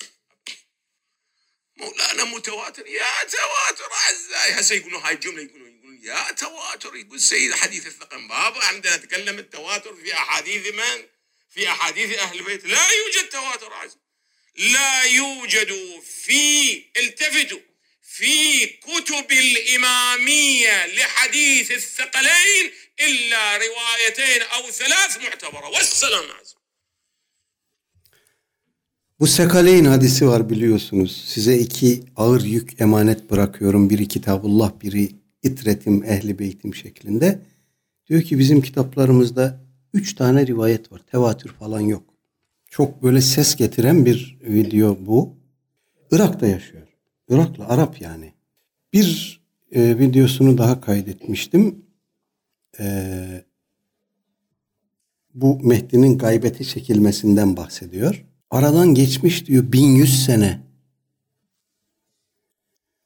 S1: مولانا متواتر. يا تواتر أعزائي. هسه يقولون هاي الجملة يقولون يقولون يا تواتر. يقول سيد حديث الثقم بابا. عندنا نتكلم التواتر في أحاديث من؟ في أحاديث أهل البيت لا يوجد تواتر عزيز لا يوجد في التفتوا. في كتب الإمامية لحديث الثقلين إلا روايتين أو ثلاث معتبرة والسلام عزيز Bu Sekaleyn hadisi var biliyorsunuz. Size iki ağır yük emanet bırakıyorum. Biri kitabullah, biri itretim, ehli beytim şeklinde. Diyor ki bizim kitaplarımızda üç tane rivayet var. Tevatür falan yok. çok böyle ses getiren bir video bu. Irak'ta yaşıyor. Iraklı Arap yani. Bir e, videosunu daha kaydetmiştim. E, bu Mehdi'nin gaybete çekilmesinden bahsediyor. Aradan geçmiş diyor 1100 sene.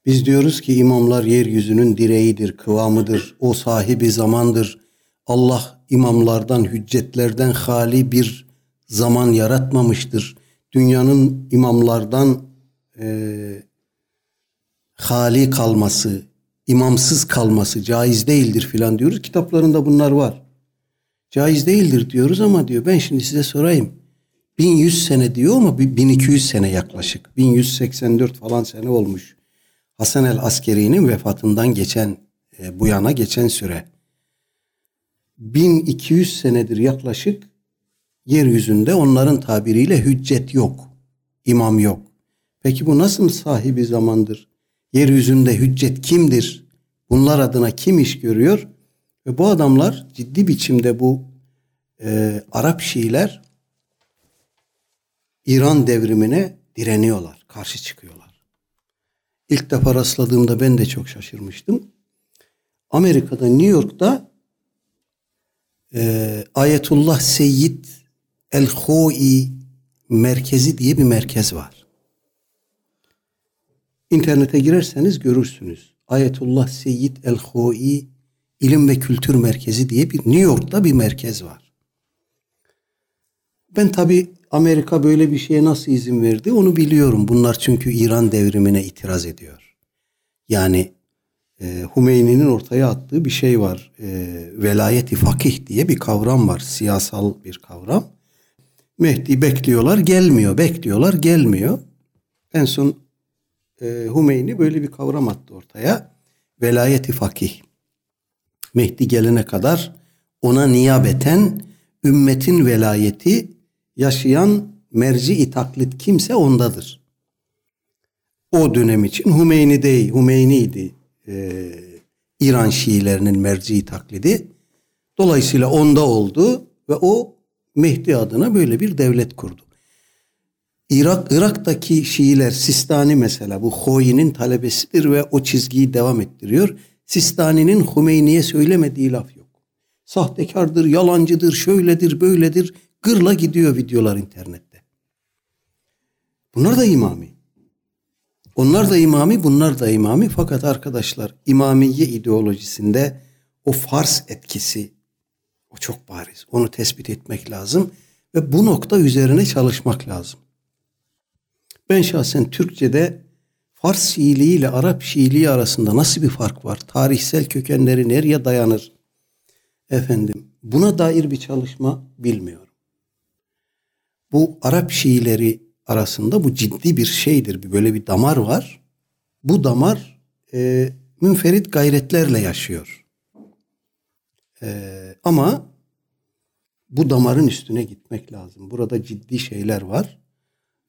S1: Biz diyoruz ki imamlar yeryüzünün direğidir, kıvamıdır, o sahibi zamandır. Allah imamlardan, hüccetlerden hali bir zaman yaratmamıştır. Dünyanın imamlardan e, hali kalması, imamsız kalması caiz değildir filan diyoruz. Kitaplarında bunlar var. Caiz değildir diyoruz ama diyor ben şimdi size sorayım. 1100 sene diyor ama 1200 sene yaklaşık. 1184 falan sene olmuş. Hasan el Askeri'nin vefatından geçen e, bu yana geçen süre. 1200 senedir yaklaşık yeryüzünde onların tabiriyle hüccet yok. imam yok. Peki bu nasıl sahibi zamandır? Yeryüzünde hüccet kimdir? Bunlar adına kim iş görüyor? Ve bu adamlar ciddi biçimde bu e, Arap Şiiler İran devrimine direniyorlar, karşı çıkıyorlar. İlk defa rastladığımda ben de çok şaşırmıştım. Amerika'da New York'ta e, Ayetullah Seyyid El-Hoi merkezi diye bir merkez var. İnternete girerseniz görürsünüz. Ayetullah Seyyid El-Hoi İlim ve Kültür Merkezi diye bir New York'ta bir merkez var. Ben tabi Amerika böyle bir şeye nasıl izin verdi onu biliyorum. Bunlar çünkü İran devrimine itiraz ediyor. Yani e, Hümeyni'nin ortaya attığı bir şey var. E, velayeti fakih diye bir kavram var. Siyasal bir kavram. Mehdi bekliyorlar gelmiyor. Bekliyorlar gelmiyor. En son e, Hümeyni böyle bir kavram attı ortaya. Velayeti fakih. Mehdi gelene kadar ona niyabeten ümmetin velayeti yaşayan merci taklit kimse ondadır. O dönem için Hümeyni değil, Hümeyni'ydi e, İran Şiilerinin merci taklidi. Dolayısıyla onda oldu ve o Mehdi adına böyle bir devlet kurdu. Irak, Irak'taki Şiiler Sistani mesela bu Hoyi'nin talebesidir ve o çizgiyi devam ettiriyor. Sistani'nin Hümeyni'ye söylemediği laf yok. Sahtekardır, yalancıdır, şöyledir, böyledir. Gırla gidiyor videolar internette. Bunlar da imami. Onlar da imami, bunlar da imami. Fakat arkadaşlar imamiye ideolojisinde o Fars etkisi o çok bariz. Onu tespit etmek lazım ve bu nokta üzerine çalışmak lazım. Ben şahsen Türkçe'de Fars Şiiliği ile Arap Şiiliği arasında nasıl bir fark var? Tarihsel kökenleri nereye dayanır? Efendim buna dair bir çalışma bilmiyorum. Bu Arap Şiileri arasında bu ciddi bir şeydir. Böyle bir damar var. Bu damar e, münferit gayretlerle yaşıyor. E, ama bu damarın üstüne gitmek lazım. Burada ciddi şeyler var.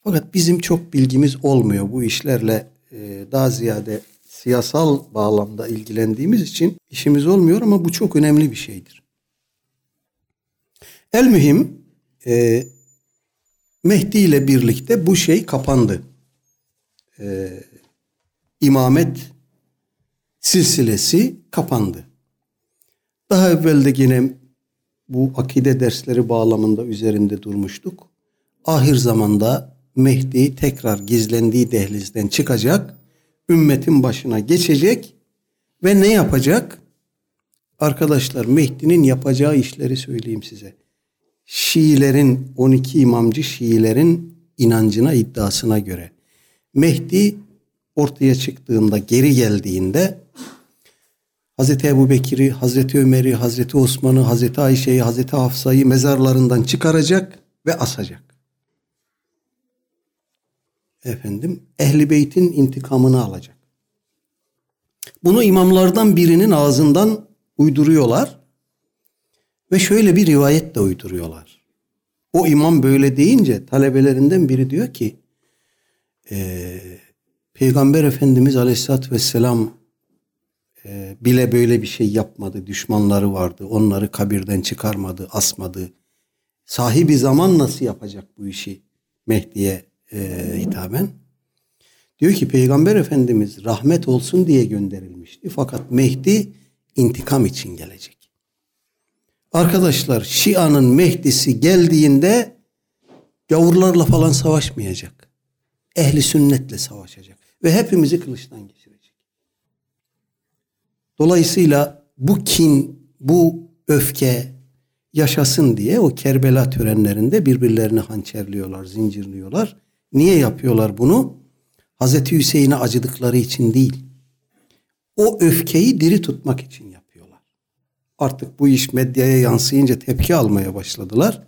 S1: Fakat bizim çok bilgimiz olmuyor bu işlerle e, daha ziyade siyasal bağlamda ilgilendiğimiz için işimiz olmuyor ama bu çok önemli bir şeydir. El mühim e, Mehdi ile birlikte bu şey kapandı. E, imamet silsilesi kapandı. Daha evvel de yine bu akide dersleri bağlamında üzerinde durmuştuk. Ahir zamanda Mehdi tekrar gizlendiği dehlizden çıkacak, ümmetin başına geçecek ve ne yapacak? Arkadaşlar Mehdi'nin yapacağı işleri söyleyeyim size. Şiilerin 12 imamcı Şiilerin inancına iddiasına göre Mehdi ortaya çıktığında geri geldiğinde Hazreti Ebu Bekir'i, Hazreti Ömer'i, Hazreti Osman'ı, Hazreti Ayşe'yi, Hazreti Hafsa'yı mezarlarından çıkaracak ve asacak efendim ehli beytin intikamını alacak. Bunu imamlardan birinin ağzından uyduruyorlar ve şöyle bir rivayet de uyduruyorlar. O imam böyle deyince talebelerinden biri diyor ki e, Peygamber Efendimiz Aleyhisselatü Vesselam e, bile böyle bir şey yapmadı. Düşmanları vardı. Onları kabirden çıkarmadı, asmadı. sahibi zaman nasıl yapacak bu işi Mehdi'ye e, hitaben? Diyor ki Peygamber Efendimiz rahmet olsun diye gönderilmişti. Fakat Mehdi intikam için gelecek. Arkadaşlar Şia'nın Mehdi'si geldiğinde gavurlarla falan savaşmayacak. Ehli sünnetle savaşacak. Ve hepimizi kılıçtan geçirecek. Dolayısıyla bu kin, bu öfke yaşasın diye o Kerbela törenlerinde birbirlerini hançerliyorlar, zincirliyorlar. Niye yapıyorlar bunu? Hazreti Hüseyin'e acıdıkları için değil. O öfkeyi diri tutmak için yapıyorlar. Artık bu iş medyaya yansıyınca tepki almaya başladılar.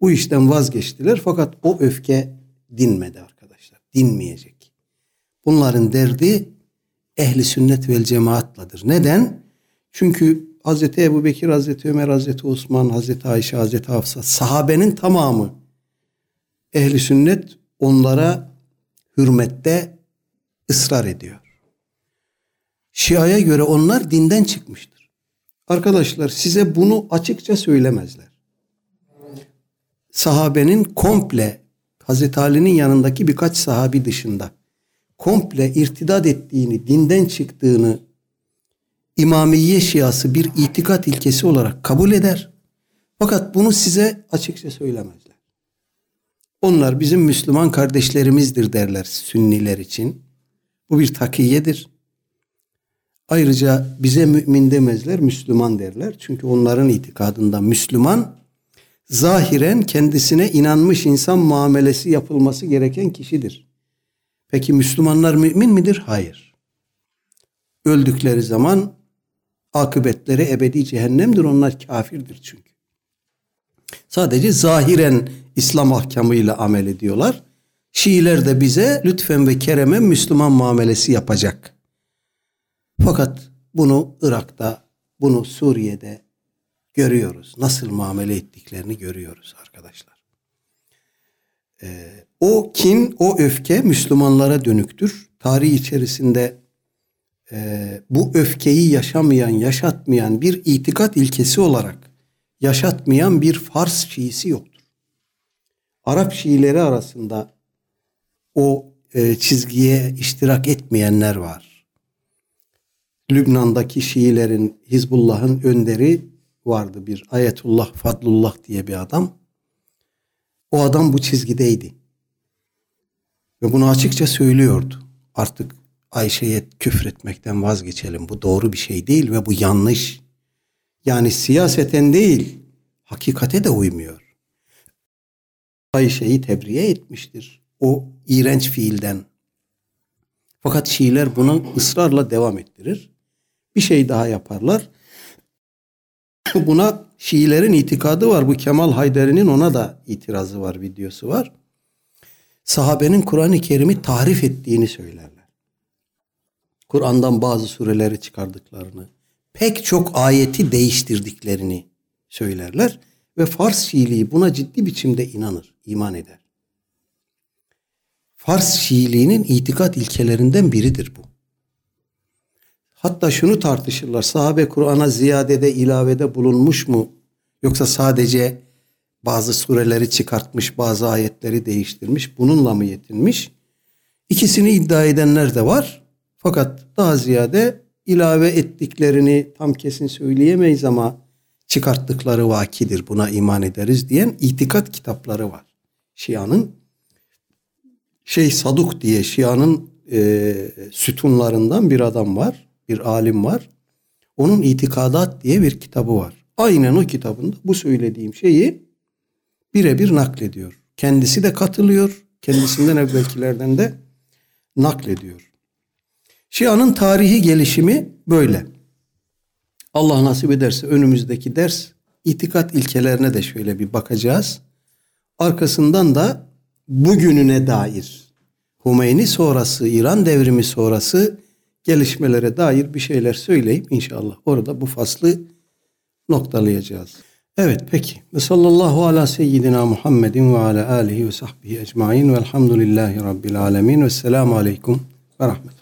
S1: Bu işten vazgeçtiler fakat o öfke dinmedi arkadaşlar. Dinmeyecek. Bunların derdi ehli sünnet vel cemaatladır. Neden? Çünkü Hazreti Ebu Bekir, Hazreti Ömer, Hazreti Osman, Hazreti Ayşe, Hazreti Hafsa sahabenin tamamı ehli sünnet onlara hürmette ısrar ediyor. Şia'ya göre onlar dinden çıkmıştır. Arkadaşlar size bunu açıkça söylemezler. Sahabenin komple Hazreti Ali'nin yanındaki birkaç sahabi dışında komple irtidat ettiğini, dinden çıktığını İmamiye Şiası bir itikat ilkesi olarak kabul eder. Fakat bunu size açıkça söylemezler. Onlar bizim Müslüman kardeşlerimizdir derler Sünniler için. Bu bir takiyedir. Ayrıca bize mümin demezler, Müslüman derler. Çünkü onların itikadında Müslüman zahiren kendisine inanmış insan muamelesi yapılması gereken kişidir. Peki Müslümanlar mümin midir? Hayır. Öldükleri zaman akıbetleri ebedi cehennemdir. Onlar kafirdir çünkü. Sadece zahiren İslam ahkamıyla amel ediyorlar. Şiiler de bize lütfen ve keremen Müslüman muamelesi yapacak. Fakat bunu Irak'ta, bunu Suriye'de görüyoruz. Nasıl muamele ettiklerini görüyoruz arkadaşlar. Ee, o kin, o öfke Müslümanlara dönüktür. Tarih içerisinde e, bu öfkeyi yaşamayan, yaşatmayan bir itikat ilkesi olarak yaşatmayan bir Fars Şiisi yoktur. Arap Şiileri arasında o e, çizgiye iştirak etmeyenler var. Lübnan'daki Şiilerin Hizbullah'ın önderi vardı bir Ayetullah Fadlullah diye bir adam. O adam bu çizgideydi. Ve bunu açıkça söylüyordu. Artık Ayşe'ye küfretmekten vazgeçelim. Bu doğru bir şey değil ve bu yanlış. Yani siyaseten değil, hakikate de uymuyor. Ayşe'yi tebriğe etmiştir. O iğrenç fiilden. Fakat Şiiler bunu ısrarla devam ettirir. Bir şey daha yaparlar. Buna Şiilerin itikadı var. Bu Kemal Haydari'nin ona da itirazı var, videosu var. Sahabenin Kur'an-ı Kerim'i tarif ettiğini söylerler. Kur'an'dan bazı sureleri çıkardıklarını, pek çok ayeti değiştirdiklerini söylerler ve Fars Şiiliği buna ciddi biçimde inanır, iman eder. Fars Şiiliğinin itikat ilkelerinden biridir bu. Hatta şunu tartışırlar. Sahabe Kur'an'a ziyadede ilavede bulunmuş mu? Yoksa sadece bazı sureleri çıkartmış, bazı ayetleri değiştirmiş, bununla mı yetinmiş? İkisini iddia edenler de var. Fakat daha ziyade ilave ettiklerini tam kesin söyleyemeyiz ama çıkarttıkları vakidir buna iman ederiz diyen itikat kitapları var. Şia'nın şey Saduk diye Şia'nın e, sütunlarından bir adam var, bir alim var. Onun itikadat diye bir kitabı var. Aynen o kitabında bu söylediğim şeyi birebir naklediyor. Kendisi de katılıyor. Kendisinden evvelkilerden de naklediyor. Şia'nın tarihi gelişimi böyle. Allah nasip ederse önümüzdeki ders itikat ilkelerine de şöyle bir bakacağız. Arkasından da bugününe dair Hümeyni sonrası, İran devrimi sonrası gelişmelere dair bir şeyler söyleyip inşallah orada bu faslı noktalayacağız. Evet peki. Ve sallallahu ala seyyidina Muhammedin ve ala alihi ve sahbihi ecmain velhamdülillahi rabbil alemin ve selamu aleyküm ve rahmet.